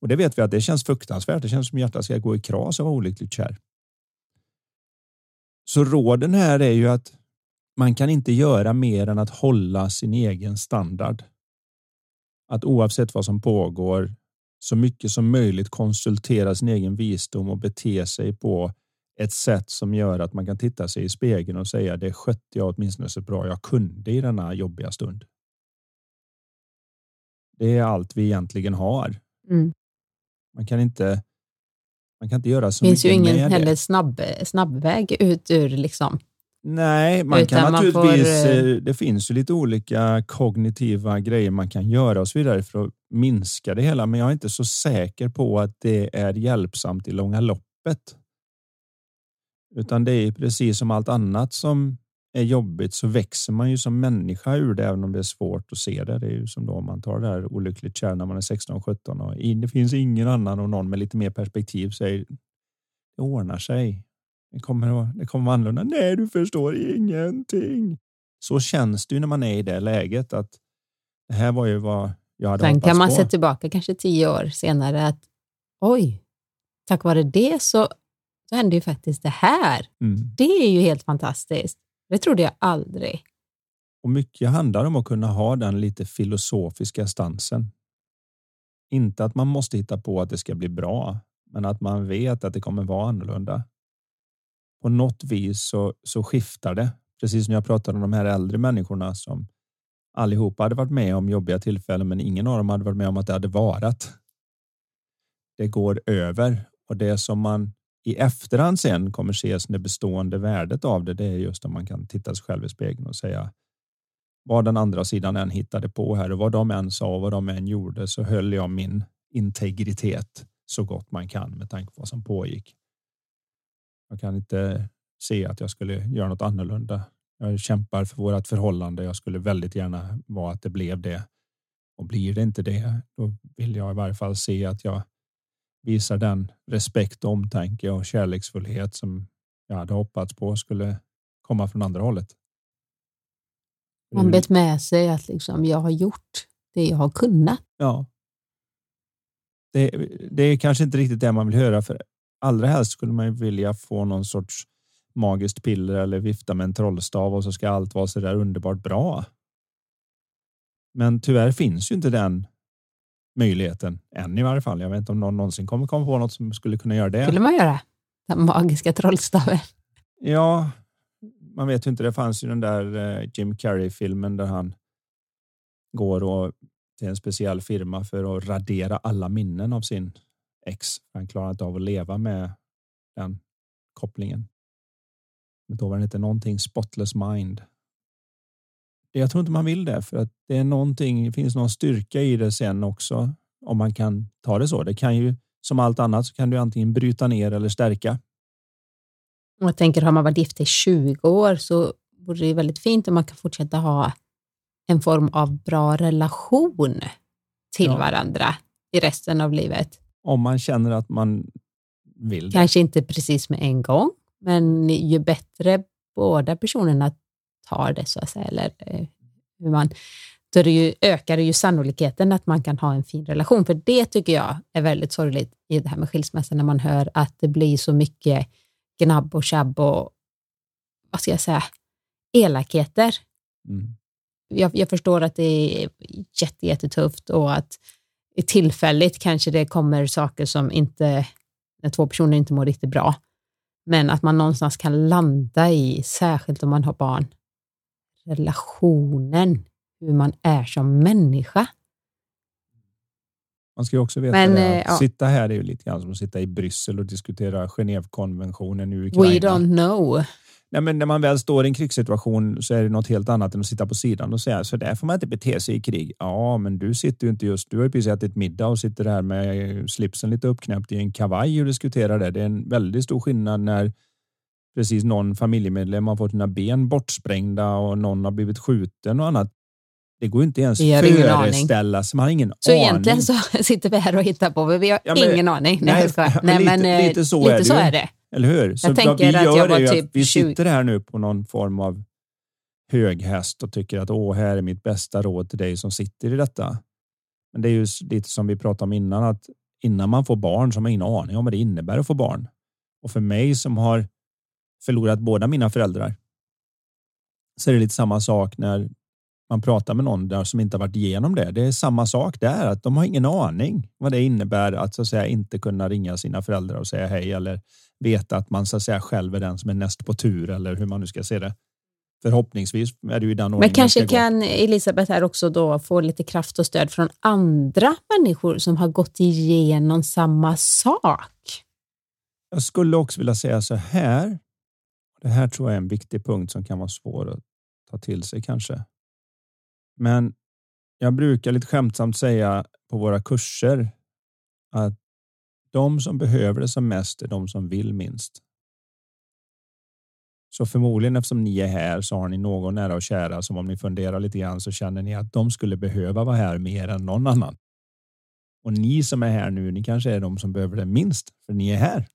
Speaker 2: Och det vet vi att det känns fruktansvärt. Det känns som hjärtat ska gå i kras av att vara olyckligt kär. Så råden här är ju att man kan inte göra mer än att hålla sin egen standard. Att oavsett vad som pågår så mycket som möjligt konsultera sin egen visdom och bete sig på ett sätt som gör att man kan titta sig i spegeln och säga det skötte jag åtminstone så bra jag kunde i denna jobbiga stund. Det är allt vi egentligen har.
Speaker 1: Mm.
Speaker 2: Man kan inte. Man kan inte göra så
Speaker 1: Det finns ju ingen
Speaker 2: det.
Speaker 1: heller snabb, snabbväg ut ur liksom.
Speaker 2: Nej, man
Speaker 1: Utan
Speaker 2: kan
Speaker 1: man
Speaker 2: naturligtvis.
Speaker 1: får, eh,
Speaker 2: eh, Det finns ju lite olika kognitiva grejer man kan göra och så vidare för att minska det hela. Men jag är inte så säker på att det är hjälpsamt i långa loppet. Utan det är precis som allt annat som är jobbigt så växer man ju som människa ur det även om det är svårt att se det. Det är ju som då man tar det här olyckligt kär när man är 16-17 och in- det finns ingen annan och någon med lite mer perspektiv säger det ordnar sig. Det kommer, att, det kommer vara annorlunda. Nej, du förstår ingenting. Så känns det ju när man är i det läget att det här var ju vad jag hade
Speaker 1: Sen kan man
Speaker 2: på.
Speaker 1: se tillbaka kanske tio år senare att oj, tack vare det så, så hände ju faktiskt det här.
Speaker 2: Mm.
Speaker 1: Det är ju helt fantastiskt. Det trodde jag aldrig.
Speaker 2: Och mycket handlar om att kunna ha den lite filosofiska stansen. Inte att man måste hitta på att det ska bli bra, men att man vet att det kommer vara annorlunda. På något vis så, så skiftar det. Precis som jag pratade om de här äldre människorna som allihopa hade varit med om jobbiga tillfällen, men ingen av dem hade varit med om att det hade varat. Det går över och det som man i efterhand sen kommer se som det bestående värdet av det, det är just om man kan titta sig själv i spegeln och säga vad den andra sidan än hittade på här och vad de än sa och vad de än gjorde så höll jag min integritet så gott man kan med tanke på vad som pågick. Jag kan inte se att jag skulle göra något annorlunda. Jag kämpar för vårt förhållande. Jag skulle väldigt gärna vara att det blev det. Och blir det inte det, då vill jag i varje fall se att jag visar den respekt, omtanke och kärleksfullhet som jag hade hoppats på skulle komma från andra hållet.
Speaker 1: Man bet med sig att liksom, jag har gjort det jag har kunnat.
Speaker 2: Ja. Det, det är kanske inte riktigt det man vill höra för allra helst skulle man ju vilja få någon sorts magiskt piller eller vifta med en trollstav och så ska allt vara så där underbart bra. Men tyvärr finns ju inte den möjligheten än i varje fall. Jag vet inte om någon någonsin kommer komma på något som skulle kunna göra det.
Speaker 1: skulle man göra. Den magiska trollstaven.
Speaker 2: Ja, man vet ju inte. Det fanns ju den där eh, Jim Carrey-filmen där han går och till en speciell firma för att radera alla minnen av sin ex. Han klarar inte av att leva med den kopplingen. Men då var det inte någonting spotless mind. Jag tror inte man vill det för att det är någonting, det finns någon styrka i det sen också om man kan ta det så. Det kan ju som allt annat så kan du antingen bryta ner eller stärka.
Speaker 1: Jag tänker har man varit gift i 20 år så vore det väldigt fint om man kan fortsätta ha en form av bra relation till ja. varandra i resten av livet.
Speaker 2: Om man känner att man vill.
Speaker 1: Kanske inte precis med en gång, men ju bättre båda personerna tar det så att säga, eller eh, hur man, då det ju, ökar det ju sannolikheten att man kan ha en fin relation. För det tycker jag är väldigt sorgligt i det här med skilsmässa, när man hör att det blir så mycket gnabb och tjabb och vad ska jag säga, elakheter. Mm. Jag, jag, förstår att det är jätte, jättetufft och att tillfälligt kanske det kommer saker som inte, när två personer inte mår riktigt bra. Men att man någonstans kan landa i, särskilt om man har barn, relationen, hur man är som människa.
Speaker 2: Man ska ju också veta Men, det, att ja. sitta här är ju lite grann som att sitta i Bryssel och diskutera Genèvekonventionen i Ukraina.
Speaker 1: We don't know.
Speaker 2: Nej, men när man väl står i en krigssituation så är det något helt annat än att sitta på sidan och säga så där får man inte bete sig i krig. Ja, men du sitter ju inte just. Du har ju precis ätit middag och sitter där med slipsen lite uppknäppt i en kavaj och diskuterar det. Det är en väldigt stor skillnad när precis någon familjemedlem har fått sina ben bortsprängda och någon har blivit skjuten och annat. Det går inte ens att föreställa sig. Man har ingen
Speaker 1: så
Speaker 2: aning.
Speaker 1: Så egentligen så sitter vi här och hittar på, men vi har ja, men, ingen aning.
Speaker 2: Nej, nej, nej men, lite, lite, så, lite är, så är det. Eller hur? Så
Speaker 1: jag tänker
Speaker 2: vi
Speaker 1: att jag var typ
Speaker 2: Vi sitter här nu på någon form av hög häst och tycker att åh, här är mitt bästa råd till dig som sitter i detta. Men det är ju lite som vi pratade om innan, att innan man får barn så har man ingen aning om vad det innebär att få barn. Och för mig som har förlorat båda mina föräldrar så är det lite samma sak när man pratar med någon där som inte har varit igenom det. Det är samma sak där, att de har ingen aning vad det innebär att så att säga inte kunna ringa sina föräldrar och säga hej eller veta att man så att säga själv är den som är näst på tur eller hur man nu ska se det. Förhoppningsvis är det ju den
Speaker 1: Men kanske kan Elisabeth här också då få lite kraft och stöd från andra människor som har gått igenom samma sak.
Speaker 2: Jag skulle också vilja säga så här. Det här tror jag är en viktig punkt som kan vara svår att ta till sig kanske. Men jag brukar lite skämtsamt säga på våra kurser att de som behöver det som mest är de som vill minst. Så förmodligen eftersom ni är här så har ni någon nära och kära som om ni funderar lite grann så känner ni att de skulle behöva vara här mer än någon annan. Och ni som är här nu, ni kanske är de som behöver det minst för ni är här.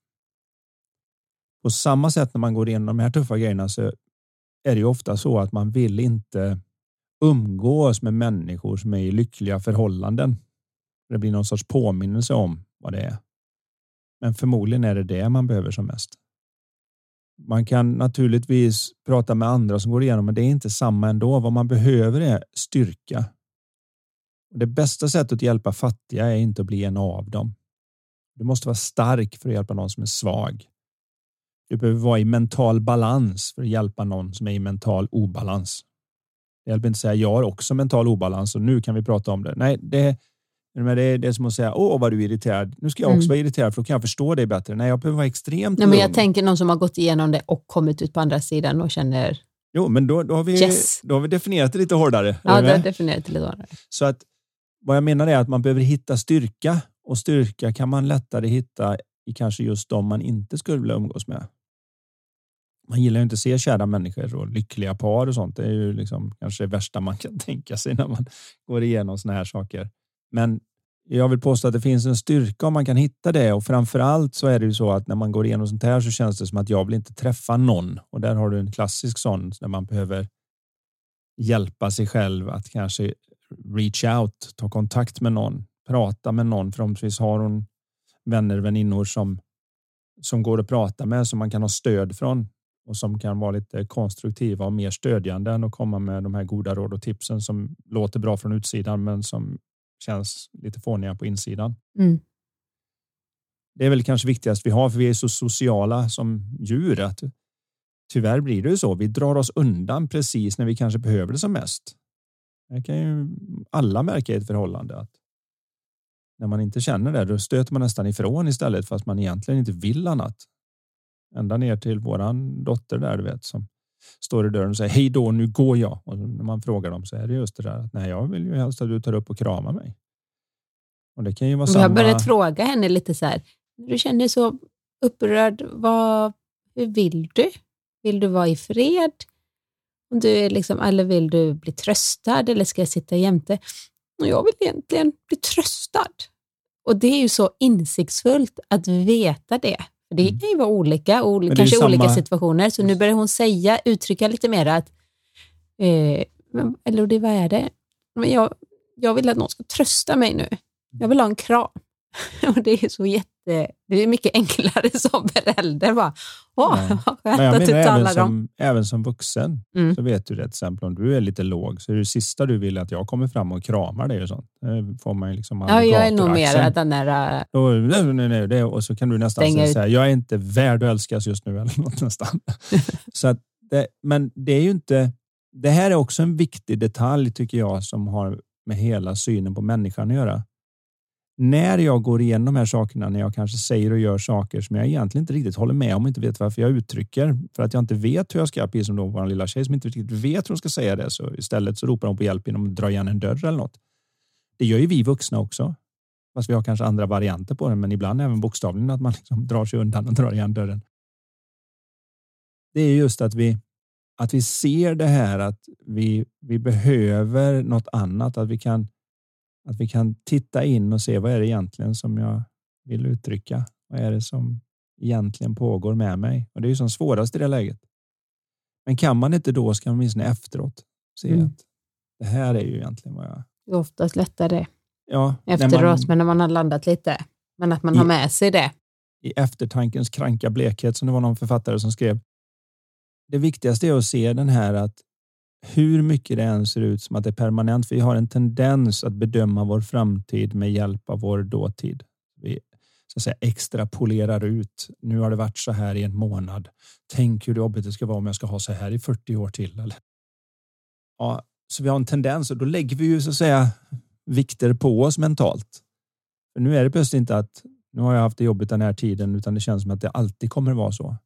Speaker 2: På samma sätt när man går igenom de här tuffa grejerna så är det ju ofta så att man vill inte umgås med människor som är i lyckliga förhållanden. Det blir någon sorts påminnelse om vad det är. Men förmodligen är det det man behöver som mest. Man kan naturligtvis prata med andra som går igenom, men det är inte samma ändå. Vad man behöver är styrka. Det bästa sättet att hjälpa fattiga är inte att bli en av dem. Du måste vara stark för att hjälpa någon som är svag. Du behöver vara i mental balans för att hjälpa någon som är i mental obalans. Det hjälper inte att säga jag har också mental obalans och nu kan vi prata om det. Nej, det, men det, är, det är som att säga, åh vad du är irriterad. Nu ska jag också mm. vara irriterad för då kan jag förstå dig bättre. Nej, jag behöver vara extremt
Speaker 1: Nej, men Jag tänker någon som har gått igenom det och kommit ut på andra sidan och känner
Speaker 2: Jo, men då, då, har, vi, yes. då har vi definierat det lite hårdare.
Speaker 1: Ja, det har definierat det lite hårdare.
Speaker 2: Så att vad jag menar är att man behöver hitta styrka och styrka kan man lättare hitta i kanske just de man inte skulle vilja umgås med. Man gillar ju inte att se kära människor och lyckliga par och sånt. Det är ju liksom kanske det värsta man kan tänka sig när man går igenom såna här saker. Men jag vill påstå att det finns en styrka om man kan hitta det och framför allt så är det ju så att när man går igenom sånt här så känns det som att jag vill inte träffa någon och där har du en klassisk sån när man behöver hjälpa sig själv att kanske reach out, ta kontakt med någon, prata med någon. Förhoppningsvis har hon vänner, väninnor som som går att prata med som man kan ha stöd från och som kan vara lite konstruktiva och mer stödjande än att komma med de här goda råd och tipsen som låter bra från utsidan men som känns lite fåniga på insidan. Mm. Det är väl kanske viktigast vi har för vi är så sociala som djur att tyvärr blir det ju så. Vi drar oss undan precis när vi kanske behöver det som mest. Det kan ju alla märka i ett förhållande. Att när man inte känner det, då stöter man nästan ifrån istället fast man egentligen inte vill annat. Ända ner till våran dotter där du vet som står i dörren och säger hej då, nu går jag. Och när man frågar dem så är det just det där att nej, jag vill ju helst att du tar upp och kramar mig. Och det kan ju vara samma.
Speaker 1: har börjat fråga henne lite så här, du känner så upprörd, vad, hur vill du? Vill du vara i fred? Om du är liksom, eller vill du bli tröstad eller ska jag sitta jämte? Och jag vill egentligen bli tröstad. Och det är ju så insiktsfullt att veta det. För det
Speaker 2: Mm.
Speaker 1: kan ju vara olika, och kanske olika
Speaker 2: samma-
Speaker 1: situationer. Så nu börjar hon säga, uttrycka lite mer att, eh, eller det, vad är det? Men jag, jag vill att någon ska trösta mig nu. Jag vill ha en kram. Och det är så jätte, det är mycket enklare som förälder. Bara, Åh, vad
Speaker 2: Men
Speaker 1: skönt
Speaker 2: jag
Speaker 1: att du
Speaker 2: menar även som, även som vuxen
Speaker 1: Mm.
Speaker 2: så vet du det till exempel om du är lite låg så är det sista du vill att jag kommer fram och kramar dig och sånt. Det får man liksom
Speaker 1: Ja, jag är nog mer den där, äh,
Speaker 2: Då, nej, nej, nej, och så kan du nästan säga
Speaker 1: ut.
Speaker 2: jag är inte värd att älskas just nu eller något nästan. så att det, men det är ju inte, det här är också en viktig detalj tycker jag som har med hela synen på människan att göra. När jag går igenom de här sakerna, när jag kanske säger och gör saker som jag egentligen inte riktigt håller med om och inte vet varför jag uttrycker, för att jag inte vet hur jag ska, precis som då vår lilla tjej som inte riktigt vet hur hon ska säga det, så istället så ropar hon på hjälp genom att dra igen en dörr eller något. Det gör ju vi vuxna också. Fast vi har kanske andra varianter på det, men ibland även bokstavligen att man liksom drar sig undan och drar igen dörren. Det är just att vi, att vi ser det här att vi, vi behöver något annat, att vi, kan, att vi kan titta in och se vad är det egentligen som jag vill uttrycka? Vad är det som egentligen pågår med mig? Och det är ju som svårast i det läget. Men kan man inte då ska man åtminstone efteråt se
Speaker 1: Mm.
Speaker 2: att det här är ju egentligen vad jag...
Speaker 1: det är oftast lättare
Speaker 2: Ja, när
Speaker 1: efteråt,
Speaker 2: man-
Speaker 1: men när man har landat lite. Men att man har
Speaker 2: I-
Speaker 1: med sig det.
Speaker 2: i eftertankens kranka blekhet som det var någon författare som skrev. Det viktigaste är att se den här att hur mycket det än ser ut som att det är permanent. Vi har en tendens att bedöma vår framtid med hjälp av vår dåtid. Vi så att säga, extrapolerar ut. Nu har det varit så här i en månad. Tänk hur jobbigt det ska vara om jag ska ha så här i 40 år till. Eller? Ja, så vi har en tendens och då lägger vi ju så att säga vikter på oss mentalt. För nu är det plötsligt inte att nu har jag haft det jobbigt den här tiden utan det känns som att det alltid kommer vara så.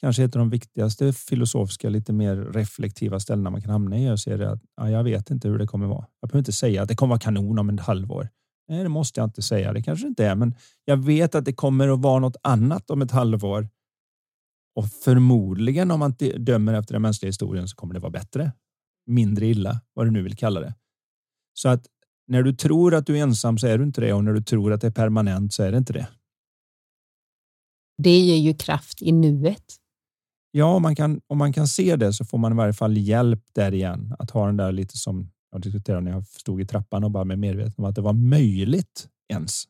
Speaker 2: Kanske ett av de viktigaste filosofiska, lite mer reflektiva ställena man kan hamna i och se det att ja, jag vet inte hur det kommer vara. Jag behöver inte säga att det kommer vara kanon om ett halvår. Nej, det måste jag inte säga. Det kanske inte är, men jag vet att det kommer att vara något annat om ett halvår. Och förmodligen om man dömer efter den mänskliga historien så kommer det vara bättre. Mindre illa, vad du nu vill kalla det. Så att när du tror att du är ensam så är du inte det och när du tror att det är permanent så är det inte det.
Speaker 1: Det ger ju kraft i nuet.
Speaker 2: Ja, om man kan, om man kan se det så får man i varje fall hjälp där igen. Att ha den där lite som jag diskuterade när jag stod i trappan och bara med medveten om att det var möjligt ens.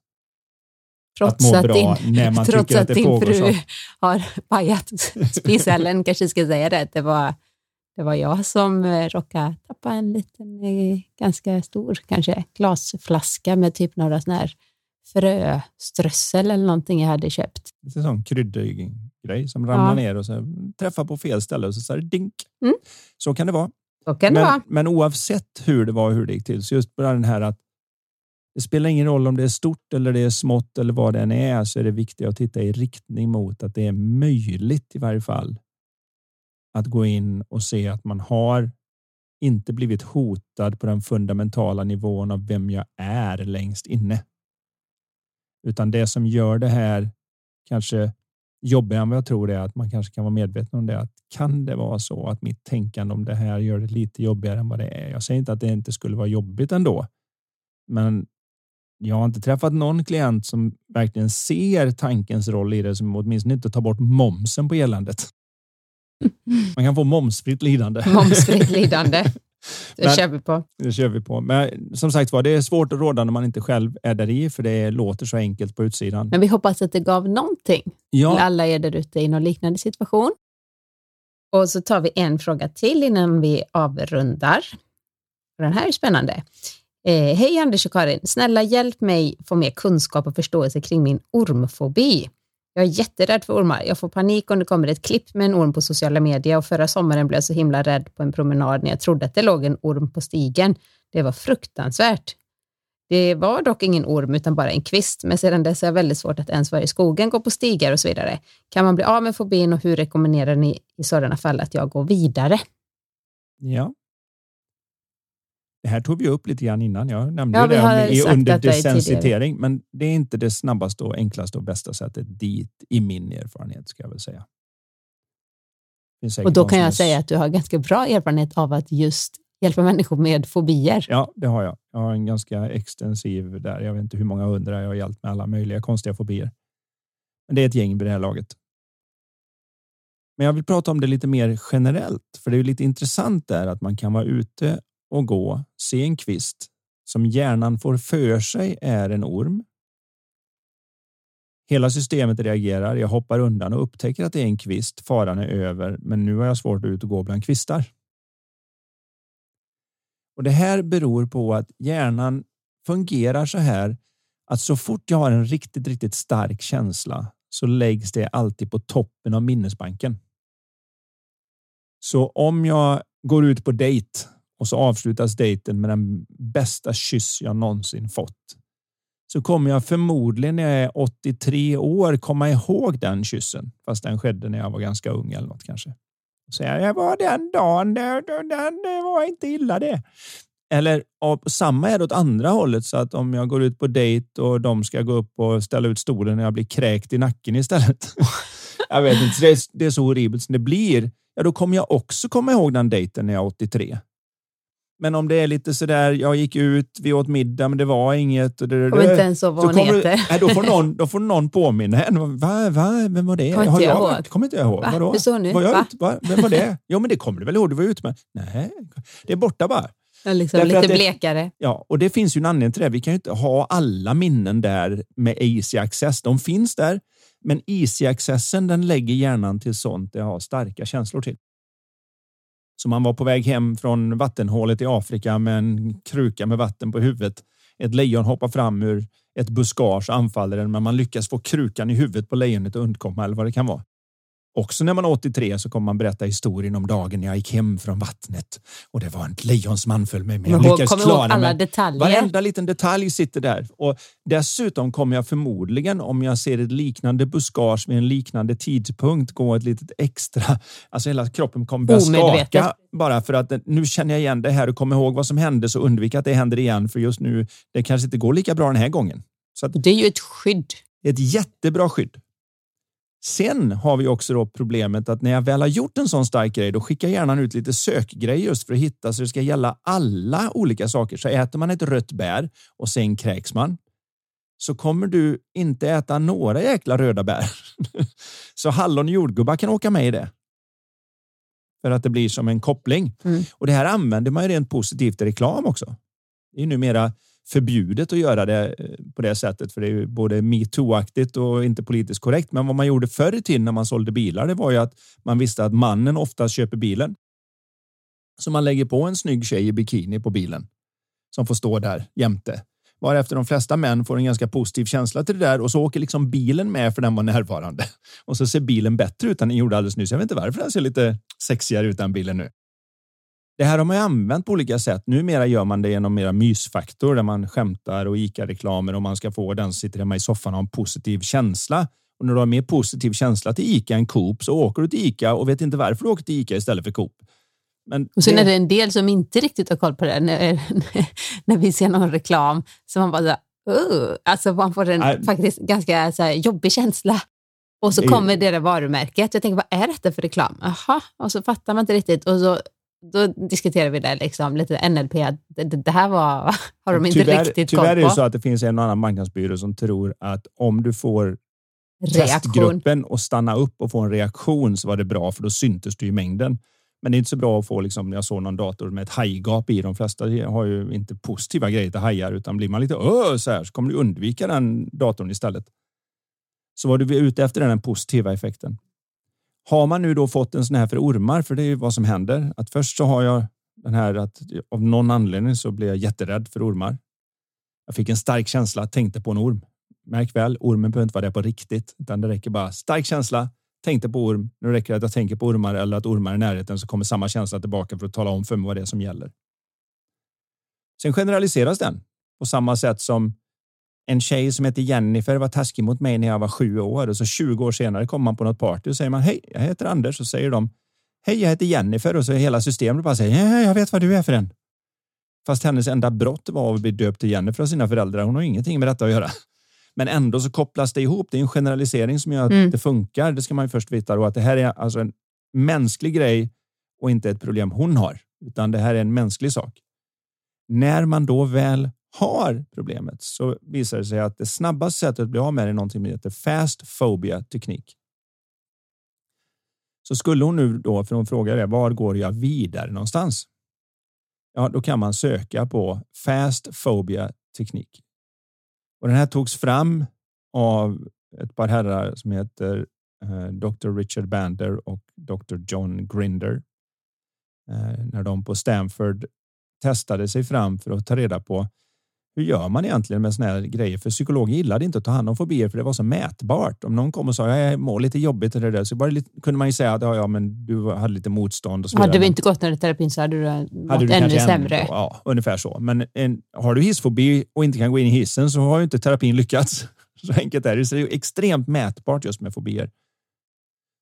Speaker 1: Trots
Speaker 2: må
Speaker 1: att,
Speaker 2: bra
Speaker 1: din,
Speaker 2: när man
Speaker 1: trots
Speaker 2: att
Speaker 1: att din fru
Speaker 2: så.
Speaker 1: har pajat spishällen, kanske ska säga det. att Det var, det var jag som eh, råkade tappa en liten, eh, ganska stor kanske, glasflaska med typ några sån här fröströssel eller någonting jag hade köpt.
Speaker 2: Lite sån kryddig grej som ramlar
Speaker 1: Ja.
Speaker 2: ner och så träffar på fel ställe och så det dink.
Speaker 1: Mm.
Speaker 2: Så kan det vara.
Speaker 1: Så kan det
Speaker 2: men,
Speaker 1: vara.
Speaker 2: men oavsett hur det var och hur det gick till, så just på den här att det spelar ingen roll om det är stort eller det är smått eller vad det än är, så är det viktigt att titta i riktning mot att det är möjligt i varje fall att gå in och se att man har inte blivit hotad på den fundamentala nivån av vem jag är längst inne. Utan det som gör det här kanske jobbigare än vad jag tror är att man kanske kan vara medveten om det. Att kan det vara så att mitt tänkande om det här gör det lite jobbigare än vad det är? Jag säger inte att det inte skulle vara jobbigt ändå. Men jag har inte träffat någon klient som verkligen ser tankens roll i det som åtminstone inte tar bort momsen på eländet. Man kan få momsfritt lidande.
Speaker 1: Momsfritt lidande. Det
Speaker 2: Men-
Speaker 1: kör vi på.
Speaker 2: Det kör vi på. Men som sagt var, det är svårt att råda när man inte själv är där i, för det låter så enkelt på utsidan.
Speaker 1: Men vi hoppas att det gav någonting till
Speaker 2: Ja,
Speaker 1: alla er där ute i någon liknande situation. Och så tar vi en fråga till innan vi avrundar. Den här är spännande. Eh, Hej Anders och Karin, snälla hjälp mig få mer kunskap och förståelse kring min ormfobi. Jag är jätterädd för ormar. Jag får panik om det kommer ett klipp med en orm på sociala medier och förra sommaren blev jag så himla rädd på en promenad när jag trodde att det låg en orm på stigen. Det var fruktansvärt. Det var dock ingen orm utan bara en kvist, men sedan dess är det väldigt svårt att ens vara i skogen, gå på stigar och så vidare. Kan man bli av med fobin och hur rekommenderar ni i sådana fall att jag går vidare?
Speaker 2: Ja. Det här tog vi upp lite grann innan. Jag nämnde
Speaker 1: Ja,
Speaker 2: det om, i
Speaker 1: sagt
Speaker 2: under
Speaker 1: detta i tidigare.
Speaker 2: desensitering, men det är inte det snabbaste och enklaste och bästa sättet dit i min erfarenhet ska jag väl säga.
Speaker 1: Och då kan jag
Speaker 2: är-
Speaker 1: säga att du har ganska bra erfarenhet av att just hjälpa människor med fobier.
Speaker 2: Ja, det har jag. Jag har en ganska extensiv där. Jag vet inte hur många hundra jag har hjälpt med alla möjliga konstiga fobier. Men det är ett gäng vid det här laget. Men jag vill prata om det lite mer generellt, för det är ju lite intressant där att man kan vara ute och gå, se en kvist som hjärnan får för sig är en orm. Hela systemet reagerar. Jag hoppar undan och upptäcker att det är en kvist. Faran är över, men nu har jag svårt att ut och gå bland kvistar. Och det här beror på att hjärnan fungerar så här att så fort jag har en riktigt, riktigt stark känsla så läggs det alltid på toppen av minnesbanken. Så om jag går ut på dejt och så avslutas dejten med den bästa kyss jag någonsin fått så kommer jag förmodligen när jag är 83 år komma ihåg den kyssen fast den skedde när jag var ganska ung eller något kanske. Så jag, var den dagen, det, det, den, det var inte illa det. Eller samma är det åt andra hållet så att om jag går ut på dejt och de ska gå upp och ställa ut stolen när jag blir kräkt i nacken istället. jag vet inte, det är, det är så horribelt som det blir. Ja, då kommer jag också komma ihåg den dejten när jag är 83. Men om det är lite så där, jag gick ut, vi åt middag, men det var inget. Och det,
Speaker 1: Kommer inte ens ihåg vad hon heter.
Speaker 2: Nej, då, får någon, då får någon påminna en. Va, va, vem var det?
Speaker 1: Kommer inte jag
Speaker 2: jag,
Speaker 1: ihåg.
Speaker 2: Kommer inte jag ihåg.
Speaker 1: Va?
Speaker 2: Vadå?
Speaker 1: Hur såg ni?
Speaker 2: Var jag
Speaker 1: Va?
Speaker 2: ute? Va? Vem var det? Jo, men det kommer du väl ihåg? Du var ute med. Nej, det är borta bara.
Speaker 1: Ja, liksom
Speaker 2: Därför
Speaker 1: lite
Speaker 2: det-
Speaker 1: blekare.
Speaker 2: Ja, och det finns ju en anledning till det. Vi kan ju inte ha alla minnen där med easy access. De finns där, men easy accessen den lägger hjärnan till sånt det har starka känslor till. Som man var på väg hem från vattenhålet i Afrika med en kruka med vatten på huvudet. Ett lejon hoppar fram ur ett buskage och anfaller den, men man lyckas få krukan i huvudet på lejonet och undkomma eller vad det kan vara. Också när man är 83 så kommer man berätta historien om dagen när jag gick hem från vattnet och det var en lejon som anföll mig, men jag lyckades
Speaker 1: ihåg
Speaker 2: klara
Speaker 1: alla
Speaker 2: mig.
Speaker 1: detaljer.
Speaker 2: Varenda liten detalj sitter där. Och dessutom kommer jag förmodligen, om jag ser ett liknande buskage vid en liknande tidpunkt, gå ett litet extra... Alltså hela kroppen kommer börja skaka bara för att nu känner jag igen det här och kommer ihåg vad som hände så undvika att det händer igen för just nu, det kanske inte går lika bra den här gången. Så att
Speaker 1: Det är ju ett skydd.
Speaker 2: ett jättebra skydd. Sen har vi också då problemet att när jag väl har gjort en sån stark grej, då skickar hjärnan ut lite sökgrejer just för att hitta så det ska gälla alla olika saker. Så äter man ett rött bär och sen kräks man så kommer du inte äta några jäkla röda bär. så hallon och jordgubbar kan åka med i det. För att det blir som en koppling.
Speaker 1: Mm.
Speaker 2: Och det här använder man ju rent positivt i reklam också. Det är numera förbjudet att göra det eh, på det sättet för det är ju både metoo-aktigt och inte politiskt korrekt. Men vad man gjorde förr i tiden när man sålde bilar det var ju att man visste att mannen oftast köper bilen. Så man lägger på en snygg tjej i bikini på bilen som får stå där jämte. Varefter de flesta män får en ganska positiv känsla till det där och så åker liksom bilen med för den var närvarande. Och så ser bilen bättre ut än den gjorde alldeles nyss. Jag vet inte varför den ser lite sexigare ut än bilen nu. Det här har man ju använt på olika sätt. Numera gör man det genom mera mysfaktor där man skämtar och ICA-reklamer och man ska få den som sitter hemma i soffan och ha en positiv känsla. Och när du har mer positiv känsla till ICA än Coop så åker du till ICA och vet inte varför du åker till ICA istället för Coop. Men
Speaker 1: Och sen
Speaker 2: det-
Speaker 1: är det en del som inte riktigt har koll på det. När, när vi ser någon reklam så man bara så här, uh, alltså man får en
Speaker 2: Nej.
Speaker 1: faktiskt ganska så jobbig känsla. Och så
Speaker 2: Det
Speaker 1: kommer det där varumärket. Jag tänker, vad är detta för reklam? Jaha, och så fattar man inte riktigt. Och så då diskuterar vi det liksom, lite NLP, att det, det här var, har de inte
Speaker 2: tyvärr,
Speaker 1: riktigt
Speaker 2: tyvärr är
Speaker 1: koll
Speaker 2: det
Speaker 1: på.
Speaker 2: så att det finns en och annan marknadsbyrå som tror att om du får
Speaker 1: Reaktion.
Speaker 2: testgruppen och stanna upp och få en reaktion så var det bra för då syntes du i mängden. Men det är inte så bra att få, liksom, jag såg någon dator med ett hajgap i. De flesta har ju inte positiva grejer till hajar utan blir man lite öh, så här så kommer du undvika den datorn istället. Så vad du ute efter den positiva effekten. Har man nu då fått en sån här för ormar, för det är ju vad som händer, att först så har jag den här att av någon anledning så blev jag jätterädd för ormar. Jag fick en stark känsla, tänkte på en orm. Märk väl, ormen behöver inte vara det på riktigt, utan det räcker bara stark känsla. Tänkte på orm. Nu räcker det att jag tänker på ormar eller att ormar är i närheten så kommer samma känsla tillbaka för att tala om för mig vad det är som gäller. Sen generaliseras den på samma sätt som en tjej som heter Jennifer var taskig mot mig när jag var sju år och så 20 år senare kommer man på något party och säger man hej, jag heter Anders och säger de hej, jag heter Jennifer och så hela systemet bara säger ja, jag vet vad du är för en. Fast hennes enda brott var att bli döpt till Jennifer av sina föräldrar. Hon har ingenting med detta att göra. Men ändå så kopplas det ihop. Det är en generalisering som gör att mm. det funkar. Det ska man ju först veta då att det här är alltså en mänsklig grej och inte ett problem hon har, utan det här är en mänsklig sak. När man då väl har problemet så visar det sig att det snabbaste sättet att bli av med det är någonting som heter fast phobia teknik. Så skulle hon nu då, för hon frågar det, var går jag vidare någonstans? Ja, då kan man söka på fast phobia teknik. Och den här togs fram av ett par herrar som heter eh, Dr. Richard Bander och Dr. John Grinder. Eh, när de på Stanford testade sig fram för att ta reda på hur gör man egentligen med såna här grejer? För psykologer gillade inte att ta hand om fobier för det var så mätbart. Om någon kom och sa jag mår lite jobbigt eller det, så bara lite, kunde man ju säga att ja, ja, men du hade lite motstånd. Och så
Speaker 1: hade du inte gått när terapin så hade du mått ännu sämre.
Speaker 2: Ändå, ja, ungefär så. Men en, har du hissfobi och inte kan gå in i hissen så har ju inte terapin lyckats. Så enkelt är det. Så det är extremt mätbart just med fobier.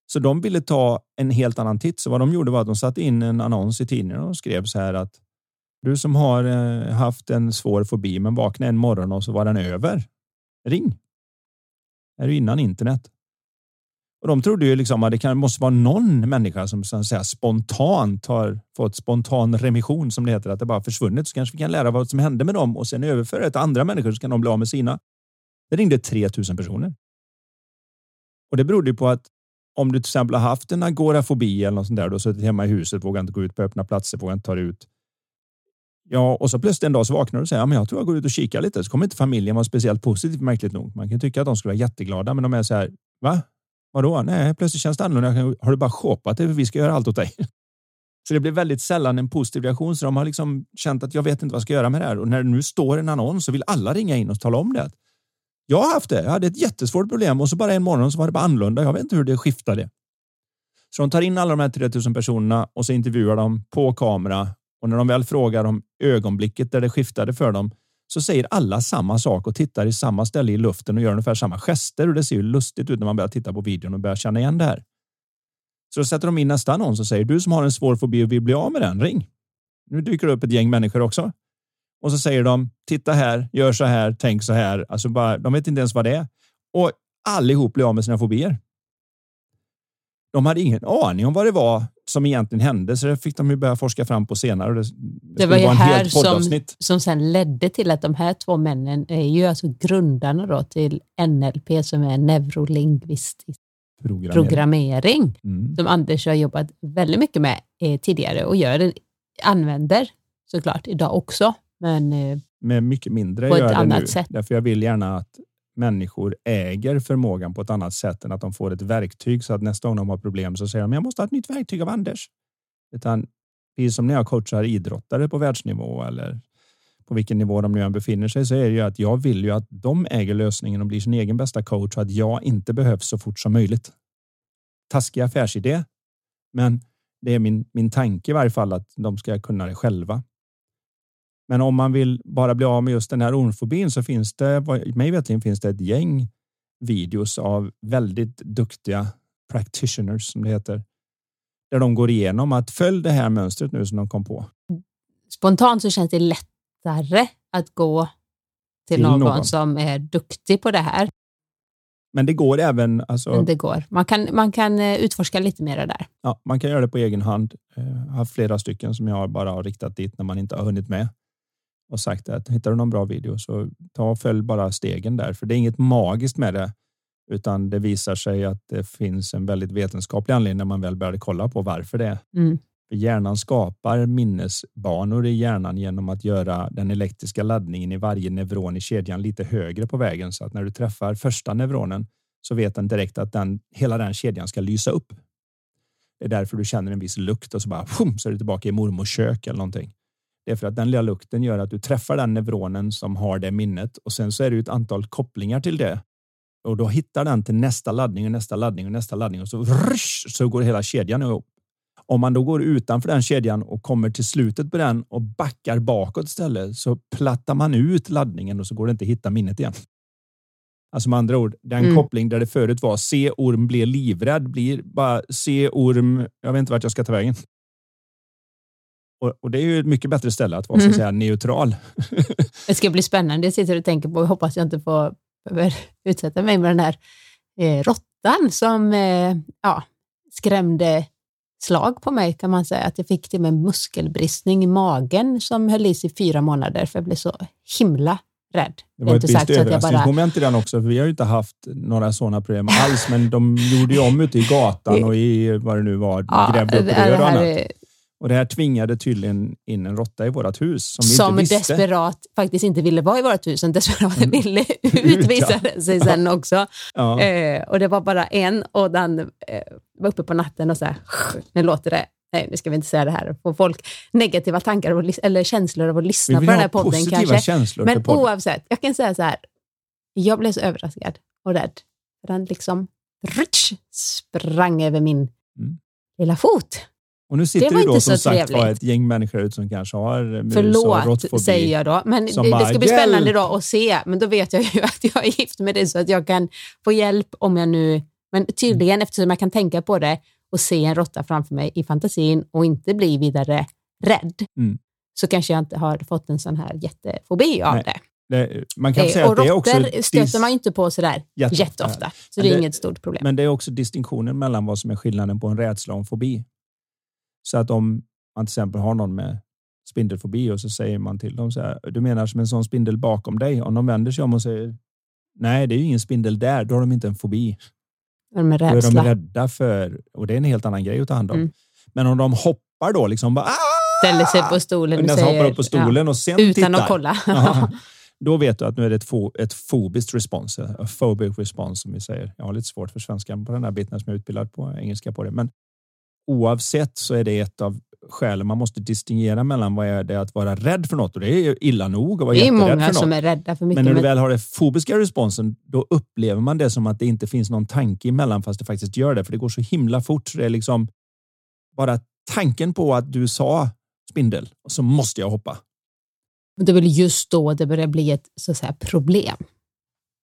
Speaker 2: Så de ville ta en helt annan titt. Så vad de gjorde var att de satte in en annons i tidningen och skrev så här att du som har eh, haft en svår fobi men vaknade en morgon och så var den över. Ring. Är du innan internet? Och de trodde ju liksom att det kan, måste vara någon människa som så att säga, spontant har fått spontan remission som det heter, att det bara försvunnit. Så kanske vi kan lära vad som hände med dem och sen överföra det till andra människor så kan de bli av med sina. Det ringde 3000 personer. Och det berodde på att om du till exempel har haft en agorafobi eller något sånt där, du har suttit hemma i huset, vågar inte gå ut på öppna platser, vågar inte ta dig ut. Ja, och så plötsligt en dag så vaknar du och säger ja, men jag tror jag går ut och kikar lite. Så kommer inte familjen vara speciellt positiv märkligt nog. Man kan tycka att de skulle vara jätteglada, men de är så här. Va? Vadå? Nej, plötsligt känns det annorlunda. Har du bara shoppat det? Vi ska göra allt åt dig. Så det blir väldigt sällan en positiv reaktion. Så de har liksom känt att jag vet inte vad jag ska göra med det här. Och när det nu står en annons så vill alla ringa in och tala om det. Jag har haft det. Jag hade ett jättesvårt problem och så bara en morgon så var det bara annorlunda. Jag vet inte hur det skiftade. Så de tar in alla de här 3000 personerna och så intervjuar de på kamera och när de väl frågar om ögonblicket där det skiftade för dem så säger alla samma sak och tittar i samma ställe i luften och gör ungefär samma gester och det ser ju lustigt ut när man börjar titta på videon och börjar känna igen det här. Så då sätter de in nästa annons och säger du som har en svår fobi och vill bli av med den, ring. Nu dyker det upp ett gäng människor också. Och så säger de titta här, gör så här, tänk så här. Alltså bara, de vet inte ens vad det är. Och allihop blir av med sina fobier. De hade ingen aning om vad det var som egentligen hände, så det fick de ju börja forska fram på senare. Det,
Speaker 1: det, det var ju här som, som sen ledde till att de här två männen är ju alltså grundarna då till NLP som är neurolingvistisk programmering, programmering mm. som Anders har jobbat väldigt mycket med eh, tidigare och gör, använder såklart idag också. Men, eh,
Speaker 2: med mycket mindre på ett annat nu. sätt. Därför jag vill gärna att människor äger förmågan på ett annat sätt än att de får ett verktyg så att nästa gång de har problem så säger de jag måste ha ett nytt verktyg av Anders. Utan precis som när jag coachar idrottare på världsnivå eller på vilken nivå de nu än befinner sig så är det ju att jag vill ju att de äger lösningen och blir sin egen bästa coach så att jag inte behövs så fort som möjligt. Taskig affärsidé, men det är min, min tanke i varje fall att de ska kunna det själva. Men om man vill bara bli av med just den här ormfobin så finns det, mig vetligen finns det ett gäng videos av väldigt duktiga practitioners som det heter. Där de går igenom att följ det här mönstret nu som de kom på.
Speaker 1: Spontant så känns det lättare att gå till, till någon, någon, som är duktig på det här.
Speaker 2: Men det går även. Alltså,
Speaker 1: Men det går. Man kan, man kan eh, utforska lite mer där.
Speaker 2: Ja, man kan göra det på egen hand. Jag eh, har haft flera stycken som jag bara har riktat dit när man inte har hunnit med och sagt att hittar du någon bra video så ta och följ bara stegen där. För det är inget magiskt med det, utan det visar sig att det finns en väldigt vetenskaplig anledning när man väl började kolla på varför det är. Mm. För hjärnan skapar minnesbanor i hjärnan genom att göra den elektriska laddningen i varje neuron i kedjan lite högre på vägen så att när du träffar första neuronen så vet den direkt att den, hela den kedjan ska lysa upp. Det är därför du känner en viss lukt och så bara så är du tillbaka i mormors kök eller någonting. Det är för att den lilla lukten gör att du träffar den neuronen som har det minnet och sen så är det ett antal kopplingar till det. Och då hittar den till nästa laddning och nästa laddning och nästa laddning och så, rush, så går hela kedjan ihop. Om man då går utanför den kedjan och kommer till slutet på den och backar bakåt istället så plattar man ut laddningen och så går det inte att hitta minnet igen. Alltså med andra ord, den mm. koppling där det förut var se orm blir livrädd blir bara se orm. Jag vet inte vart jag ska ta vägen. Och, och det är ju ett mycket bättre ställe att vara mm. så att säga, neutral.
Speaker 1: det ska bli spännande. Jag sitter och tänker på, jag hoppas jag inte får utsätta mig med den här eh, råttan som eh, ja, skrämde slag på mig kan man säga. Att jag fick till med muskelbristning i magen som höll i sig fyra månader för jag blev så himla rädd.
Speaker 2: Det var ett visst överraskningsmoment bara... i den också, för vi har ju inte haft några sådana problem alls, men de gjorde ju om ute i gatan och i vad det nu var, ja, grävde upp rör och annat. Och det här tvingade tydligen in en råtta i vårt hus som,
Speaker 1: som
Speaker 2: vi inte
Speaker 1: visste. desperat faktiskt inte ville vara i vårt hus, som desperat mm. ville ut visade sig sen också. Ja. Eh, och det var bara en och den eh, var uppe på natten och så här, nu låter det nej nu ska vi inte säga det här, får folk negativa tankar och, eller känslor av att lyssna på den här podden kanske. Men oavsett, jag kan säga så här, jag blev så överraskad och rädd. Den liksom rutsch, sprang över min mm. lilla fot.
Speaker 2: Och nu sitter det, det då som sagt var ett gäng människor ut som kanske har mus Förlåt,
Speaker 1: och säger jag då. Men det, det, ska bli spännande då att se. Men då vet jag ju att jag är gift med dig så att jag kan få hjälp om jag nu... Men tydligen, mm. eftersom jag kan tänka på det och se en råtta framför mig i fantasin och inte bli vidare rädd, mm. så kanske jag inte har fått en sån här jättefobi av Nej. det.
Speaker 2: Det, man kan eh, säga och att det är också
Speaker 1: stöter man ju inte på sådär jätteofta, jätteofta så det är det, inget stort problem.
Speaker 2: Men det är också distinktionen mellan vad som är skillnaden på en rädsla och en fobi. Så att om man till exempel har någon med spindelfobi och så säger man till dem så här, du menar som en sån spindel bakom dig? Om de vänder sig om och säger nej, det är ju ingen spindel där, då har de inte en fobi.
Speaker 1: De är,
Speaker 2: då är de rädda för, och det är en helt annan grej att ta hand om. Mm. Men om de hoppar då, liksom bara,
Speaker 1: ställer sig på stolen
Speaker 2: och säger, hoppar upp på stolen ja, och sen
Speaker 1: utan
Speaker 2: tittar.
Speaker 1: att kolla.
Speaker 2: ja, då vet du att nu är det ett, fo, ett fobiskt respons, a phobic response som vi säger. Jag har lite svårt för svenskan på den här biten som jag är utbildad på engelska på det. Men oavsett så är det ett av skälen man måste distingera mellan vad är det att vara rädd för något och det är illa nog att vara
Speaker 1: Det är
Speaker 2: många
Speaker 1: som är rädda för mycket.
Speaker 2: Men när du väl har den fobiska responsen, då upplever man det som att det inte finns någon tanke emellan fast det faktiskt gör det, för det går så himla fort. Så det är liksom bara tanken på att du sa spindel och så måste jag hoppa.
Speaker 1: Det är väl just då det börjar bli ett så att säga, problem?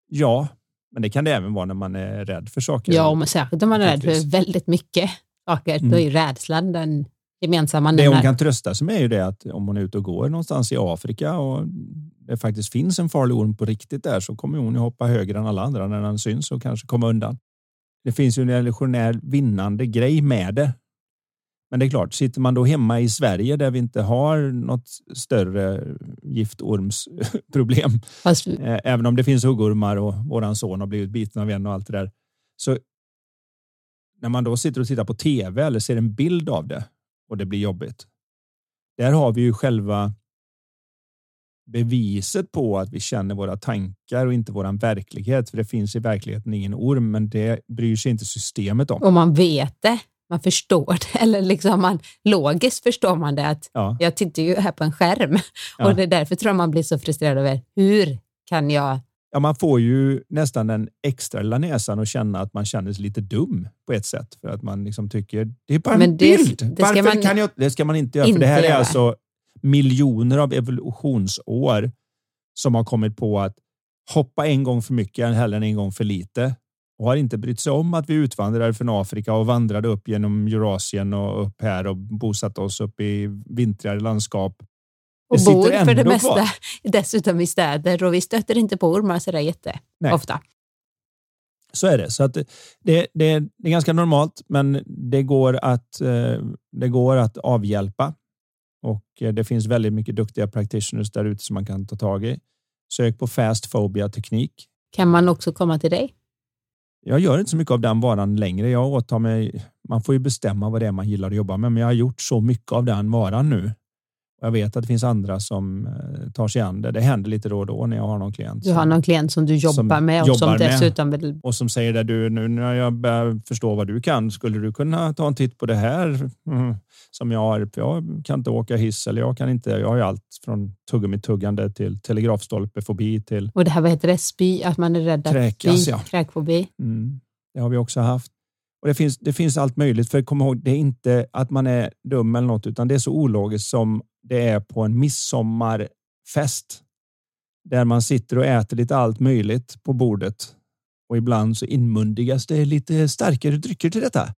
Speaker 2: Ja, men det kan det även vara när man är rädd för saker.
Speaker 1: Ja, men särskilt om man är rädd för väldigt mycket saker. Mm. Då är rädslan den gemensamma
Speaker 2: Det hon kan trösta sig med är ju det att om hon är ute och går någonstans i Afrika och det faktiskt finns en farlig orm på riktigt där så kommer hon ju hoppa högre än alla andra när den syns och kanske komma undan. Det finns ju en illusionär vinnande grej med det. Men det är klart, sitter man då hemma i Sverige där vi inte har något större giftormsproblem, Fast... Eh, även om det finns huggormar och våran son har blivit biten av en och allt det där, så när man då sitter och tittar på tv eller ser en bild av det och det blir jobbigt. Där har vi ju själva beviset på att vi känner våra tankar och inte våran verklighet. För det finns i verkligheten ingen orm, men det bryr sig inte systemet om.
Speaker 1: Och man vet det. Man förstår det, eller liksom man, logiskt förstår man det att ja. jag tittar ju här på en skärm ja. och det är därför tror jag man blir så frustrerad över hur kan jag
Speaker 2: ja, man får ju nästan den extra lilla näsan och känna att man känner sig lite dum på ett sätt för att man liksom tycker det är bara en Men det, bild. Det Varför man, kan jag? Det ska man inte göra. Inte för det här är alltså miljoner av evolutionsår som har kommit på att hoppa en gång för mycket hellre än en gång för lite och har inte brytt sig om att vi utvandrade från Afrika och vandrade upp genom Eurasien och upp här och bosatt oss upp i vintrigare landskap
Speaker 1: och bor för det mesta kvar. dessutom i städer och vi stöter inte på ormar så där jätteofta.
Speaker 2: Så är det. Så att det, det, det, är ganska normalt, men det går att, eh, det går att avhjälpa. Och eh, det finns väldigt mycket duktiga practitioners där ute som man kan ta tag i. Sök på fast phobia teknik.
Speaker 1: Kan man också komma till dig?
Speaker 2: Jag gör inte så mycket av den varan längre. Jag åtar mig. Man får ju bestämma vad det är man gillar att jobba med, men jag har gjort så mycket av den varan nu Jag vet att det finns andra som eh, tar sig an det. Det händer lite då och då när jag har någon klient.
Speaker 1: Du har någon klient som du jobbar
Speaker 2: som
Speaker 1: med och
Speaker 2: jobbar
Speaker 1: som dessutom vill...
Speaker 2: och som säger det du nu när jag börjar förstå vad du kan. Skulle du kunna ta en titt på det här mm, som jag har? Jag kan inte åka hiss eller jag kan inte. Jag har ju allt från tuggummi-tuggande till telegrafstolpefobi till
Speaker 1: Och det här, vad heter det? Spy, att man är rädd att
Speaker 2: Kräkas, ja.
Speaker 1: kräkfobi.
Speaker 2: Mm, det har vi också haft. Och det finns, det finns allt möjligt. För kom ihåg, det är inte att man är dum eller något, utan det är så ologiskt som det är på en midsommarfest. Där man sitter och äter lite allt möjligt på bordet. Och ibland så inmundigas det lite starkare drycker till detta.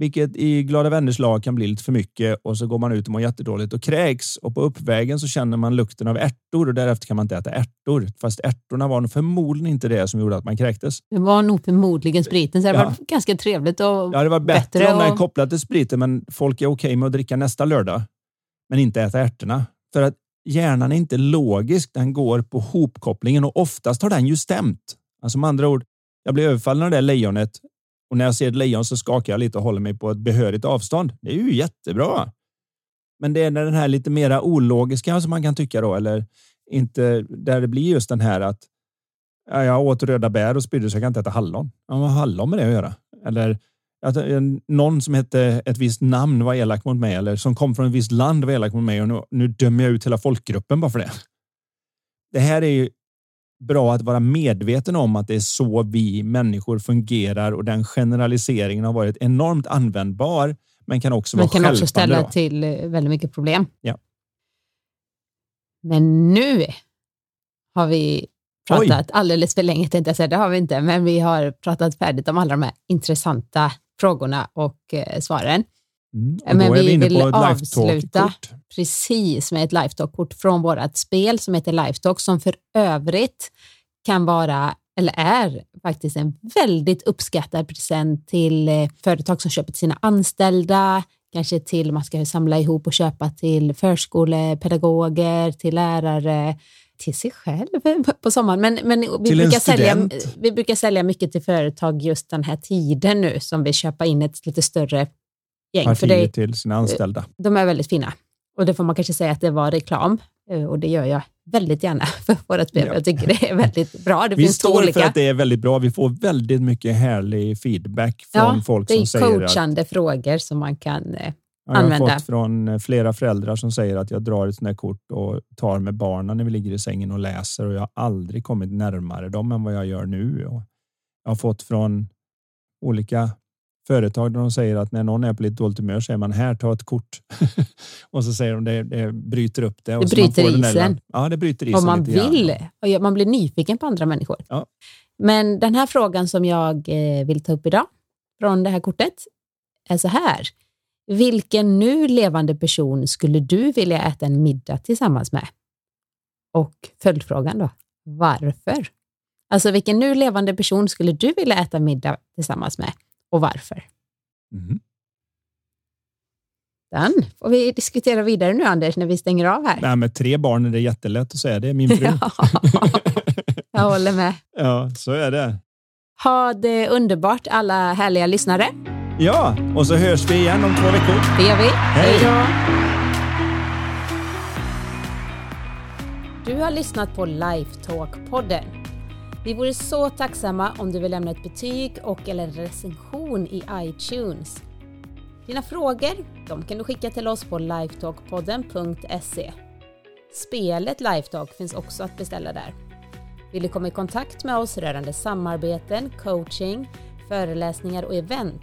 Speaker 2: Vilket i glada vänners lag kan bli lite för mycket och så går man ut och mår jättedåligt och kräks och på uppvägen så känner man lukten av ärtor och därefter kan man inte äta ärtor. Fast ärtorna var nog förmodligen inte det som gjorde att man kräktes.
Speaker 1: Det var nog förmodligen spriten, så det
Speaker 2: Ja.
Speaker 1: var ganska trevligt. Och
Speaker 2: Ja, det var bättre,
Speaker 1: Bättre
Speaker 2: om den är
Speaker 1: och-
Speaker 2: kopplad till spriten, men folk är okej med att dricka nästa lördag, men inte äta ärtorna. För att hjärnan är inte logisk, den går på hopkopplingen och oftast har den ju stämt. Alltså med andra ord, jag blir överfallen av det där lejonet och när jag ser ett lejon så skakar jag lite och håller mig på ett behörigt avstånd. Det är ju jättebra. Men det är när den här lite mera ologiska som man kan tycka då, eller inte, där det blir just den här att jag åt röda bär och spydde så jag kan inte äta hallon. Ja, vad har hallon med det att göra? Eller att någon som hette ett visst namn var elak mot mig eller som kom från ett visst land var elak mot mig och nu, nu dömer jag ut hela folkgruppen bara för det. Det här är ju bra att vara medveten om att det är så vi människor fungerar och den generaliseringen har varit enormt användbar men kan också
Speaker 1: man
Speaker 2: vara
Speaker 1: kan också ställa
Speaker 2: då.
Speaker 1: till eh, väldigt mycket problem.
Speaker 2: Ja.
Speaker 1: Men nu har vi pratat alldeles för länge, tänkte jag säga. Det har vi inte, men vi har pratat färdigt om alla de här intressanta frågorna och eh, svaren.
Speaker 2: Mm, och
Speaker 1: Men
Speaker 2: då är
Speaker 1: vi
Speaker 2: vi
Speaker 1: vill avsluta. Precis, med ett Lifetalk-kort från vårt spel som heter Lifetalk, som för övrigt kan vara, eller är faktiskt en väldigt uppskattad present till eh, företag som köper till sina anställda, kanske till, man ska samla ihop och köpa till förskolepedagoger, till lärare, till sig själv på sommaren. Men, men vi,
Speaker 2: Till
Speaker 1: brukar sälja, vi brukar sälja mycket till företag just den här tiden nu som vill köpa in ett lite större gäng. För det,
Speaker 2: Partier till sina anställda.
Speaker 1: de är väldigt fina. Och det får man kanske säga att det var reklam. Eh, Och det gör jag väldigt gärna för vårt spel.
Speaker 2: Ja.
Speaker 1: Jag tycker det är väldigt bra. Det
Speaker 2: Vi
Speaker 1: finns
Speaker 2: står för
Speaker 1: olika.
Speaker 2: att det är väldigt bra. Vi får väldigt mycket härlig feedback från
Speaker 1: Ja,
Speaker 2: folk
Speaker 1: det
Speaker 2: som
Speaker 1: är
Speaker 2: säger att
Speaker 1: coachande frågor som man kan...
Speaker 2: Ja, jag har
Speaker 1: använda.
Speaker 2: fått från eh, flera föräldrar som säger att jag drar ett sånt här kort och tar med barnen när vi ligger i sängen och läser och jag har aldrig kommit närmare dem än vad jag gör nu. Och jag har fått från olika företag där de säger att när någon är på lite dåligt humör säger man här, ta ett kort. och så säger de det, det bryter upp det. och
Speaker 1: Det
Speaker 2: så man
Speaker 1: bryter
Speaker 2: får den där
Speaker 1: isen.
Speaker 2: Ja, det bryter isen
Speaker 1: Om man vill. Och man blir nyfiken på andra människor.
Speaker 2: Ja.
Speaker 1: Men den här frågan som jag eh, vill ta upp idag från det här kortet är så här. Vilken nu levande person skulle du vilja äta en middag tillsammans med? Och följdfrågan då, varför? Alltså vilken nu levande person skulle du vilja äta middag tillsammans med och varför?
Speaker 2: Mhm.
Speaker 1: Den får vi diskutera vidare nu Anders när vi stänger av här.
Speaker 2: Nej, med tre barn är det jättelätt att säga det. Min fru.
Speaker 1: Ja, jag håller med.
Speaker 2: ja, så är det.
Speaker 1: Ha det underbart alla härliga lyssnare.
Speaker 2: Ja, och så hörs vi igen om två veckor.
Speaker 1: Det gör vi.
Speaker 2: Hej.
Speaker 1: då! Du har lyssnat på Lifetalk-podden. Vi vore så tacksamma om du vill lämna ett betyg och eller en recension i iTunes. Dina frågor de kan du skicka till oss på lifetalkpodden.se. Spelet Lifetalk finns också att beställa där. Vill du komma i kontakt med oss rörande samarbeten, coaching, föreläsningar och event?